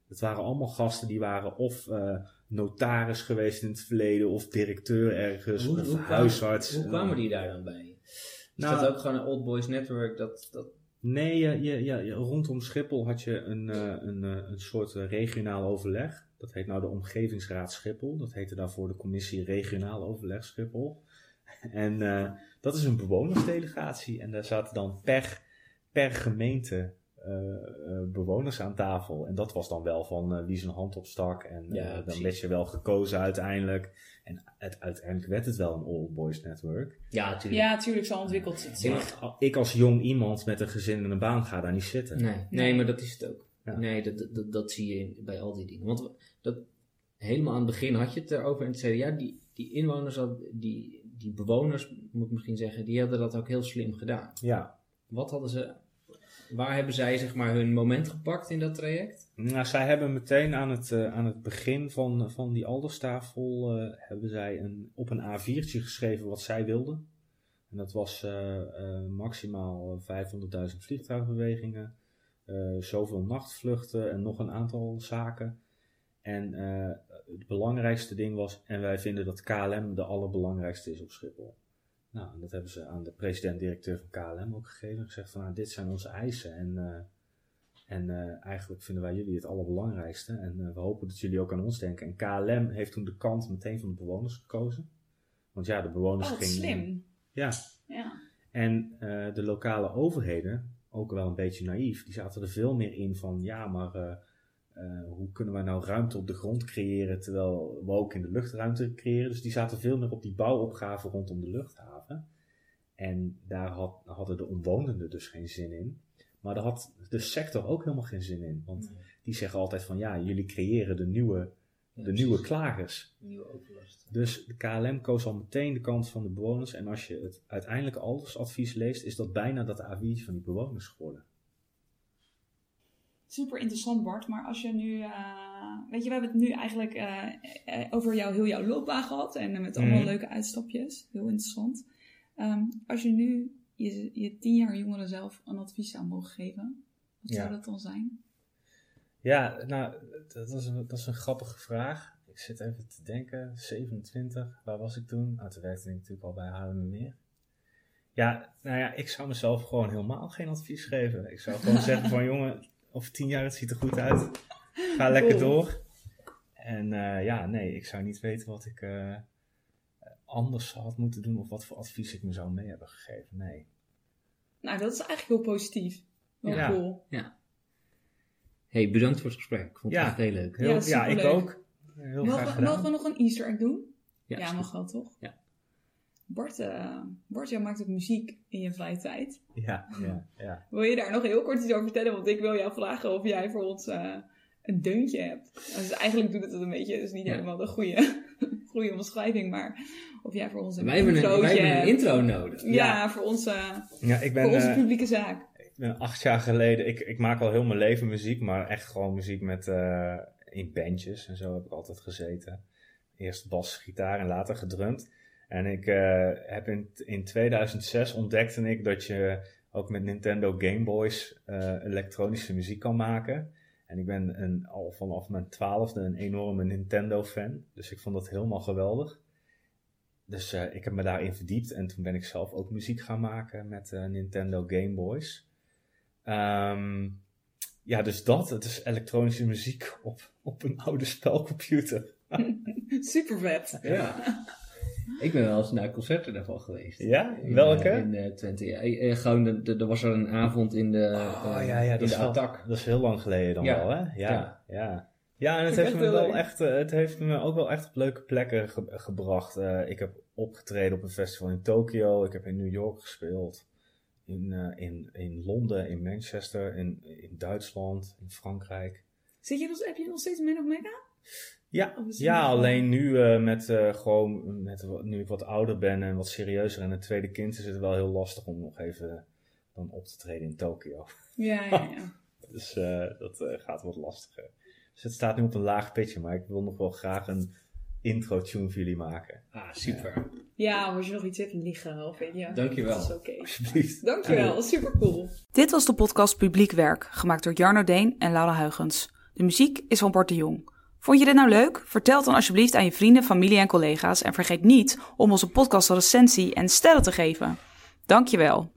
Het waren allemaal gasten die waren of eh, notaris geweest in het verleden, of directeur ergens, Hoe- of hoe kwamen- huisarts. Hoe kwamen die daar dan bij? Is Nou, dat ook gewoon een Old Boys Network? Dat, dat, Nee, je, rondom Schiphol had je een, eh, een, eh, een soort eh, regionaal overleg. Dat heet nou de Omgevingsraad Schiphol. Dat heette daarvoor de Commissie Regionaal Overleg Schiphol. En dat is een bewonersdelegatie. En daar zaten dan per, gemeente bewoners aan tafel. En dat was dan wel van eh, wie zijn hand opstak. En Ja, eh, dan werd je wel gekozen uiteindelijk. En het, uiteindelijk werd het wel een Old Boys Network. ja, natuurlijk. Ja, natuurlijk, zo ontwikkelt het zich. Maar ik als jong iemand met een gezin en een baan ga daar niet zitten. Nee, nee, maar dat is het ook. Ja. Nee, dat, dat, dat zie je bij al die dingen. Want dat, helemaal aan het begin had je het erover en het zei ja, die, die inwoners, die, die bewoners, moet ik misschien zeggen, die hadden dat ook heel slim gedaan. Ja, Wat hadden ze, waar hebben zij zeg maar hun moment gepakt in dat traject? Nou, zij hebben meteen aan het, eh, aan het begin van, van die alderstafel eh, hebben zij een, op een A4'tje geschreven wat zij wilden. En dat was eh, eh, maximaal 500.000 vliegtuigbewegingen, eh, zoveel nachtvluchten en nog een aantal zaken. En eh, het belangrijkste ding was, en wij vinden dat KLM de allerbelangrijkste is op Schiphol. Nou, en dat hebben ze aan de president-directeur van KLM ook gegeven. En gezegd van, nou, dit zijn onze eisen. En eh, en eh, eigenlijk vinden wij jullie het allerbelangrijkste. En eh, we hopen dat jullie ook aan ons denken. En KLM heeft toen de kant meteen van de bewoners gekozen. Want ja, de bewoners Oh, gingen. slim. Ja. Ja. En de lokale overheden, ook wel een beetje naïef, die zaten er veel meer in van ja, maar hoe kunnen wij nou ruimte op de grond creëren terwijl we ook in de luchtruimte creëren. Dus die zaten veel meer op die bouwopgave rondom de luchthaven. En daar had, hadden de omwonenden dus geen zin in. Maar daar had de sector ook helemaal geen zin in. Want die zeggen altijd van ja, jullie creëren de nieuwe, de nieuwe klagers. Nieuwe overlast. Dus de KLM koos al meteen de kant van de bewoners. En als je het uiteindelijke aldersadvies leest, is dat bijna dat A4'tje van die bewoners geworden. Super interessant, Bart. Maar als je nu. eh, weet je, we hebben het nu eigenlijk eh, eh, over jou, heel jouw loopbaan gehad. En met allemaal Mhm. leuke uitstapjes. Heel interessant. Ehm, als je nu je, je tien jaar jongeren zelf een advies zou mogen geven, wat Ja. zou dat dan zijn? Ja, nou, dat is, een, dat is een grappige vraag. Ik zit even te denken. 27, waar was ik toen? Nou, toen werkte ik natuurlijk al bij Haarlemmermeer. Ja, nou ja, ik zou mezelf gewoon helemaal geen advies geven. Ik zou gewoon zeggen van, jongen, over tien jaar, het ziet er goed uit. Ga lekker Cool. door. En eh, ja, nee, ik zou niet weten wat ik eh, anders had moeten doen of wat voor advies ik me zou mee hebben gegeven. Nee. Nou, dat is eigenlijk heel positief. Wel Ja. cool. hey, bedankt voor het gesprek. Ik vond het Ja. echt heel leuk. Heel, Ja, ja, ik ook. Heel Mogen, graag we- gedaan. mogen we nog een Easter egg doen? Ja, Ja, mag wel, toch? Ja. Bart, eh, Bart, jij maakt ook muziek in je vrije tijd. Ja, ja, ja. Wil je daar nog heel kort iets over vertellen? Want ik wil jou vragen of jij voor ons eh, een deuntje hebt. Dus eigenlijk doet het het een beetje, dus niet Ja. helemaal de goede, goede omschrijving, maar of jij voor ons een Wij hebben, een, wij introotje hebben een hebt. intro nodig. Ja, voor, onze, ja ik ben... voor onze eh, publieke zaak. Ik ben acht jaar geleden, ik, ik maak al heel mijn leven muziek, maar echt gewoon muziek met, eh, in bandjes en zo heb ik altijd gezeten. Eerst bas, gitaar en later gedrumd. En ik eh, heb in, in 2006 ontdekte ik dat je ook met Nintendo Game Boys elektronische muziek kan maken. En ik ben een, al vanaf mijn twaalfde een enorme Nintendo fan, dus ik vond dat helemaal geweldig. Dus eh, ik heb me daarin verdiept en toen ben ik zelf ook muziek gaan maken met eh, Nintendo Game Boys. Ehm, ja, dus dat. Het is elektronische muziek op, op een oude spelcomputer. Super vet. Ja. Ik ben wel eens naar concerten daarvan geweest. Ja? In, Welke? eh, In eh, Twente. Ja, eh, gewoon, de, de- er was er een avond in de, Oh ja, ja, in dat is, de wel, attack. dat is heel lang geleden dan Ja. wel, hè? Ja, ja. Ja. ja. en het heeft, me wel echt, het heeft me ook wel echt op leuke plekken ge- gebracht. Eh, ik heb opgetreden op een festival in Tokio. Ik heb in New York gespeeld. In, eh, in, in Londen, in Manchester, in, in Duitsland, in Frankrijk. Zit je nog, heb je nog steeds min of Mega? Ja, het ja alleen nu eh, met eh, gewoon, met, nu ik wat ouder ben en wat serieuzer en een tweede kind is het wel heel lastig om nog even dan op te treden in Tokio. Ja, ja, ja. Dus eh, dat eh, gaat wat lastiger. Dus het staat nu op een laag pitje, maar ik wil nog wel graag een intro tune voor jullie maken. Ah, super. Ja, maar als je nog iets hebt liggen of weet je. Dankjewel. Dat is oké. Alsjeblieft. Dankjewel, super cool. Dit was de podcast Publiek Werk, gemaakt door Jarno Deen en Laura Huigens. De muziek is van Bart de Jong. Vond je dit nou leuk? Vertel dan alsjeblieft aan je vrienden, familie en collega's. En vergeet niet om onze podcast een recensie en sterren te geven. Dankjewel.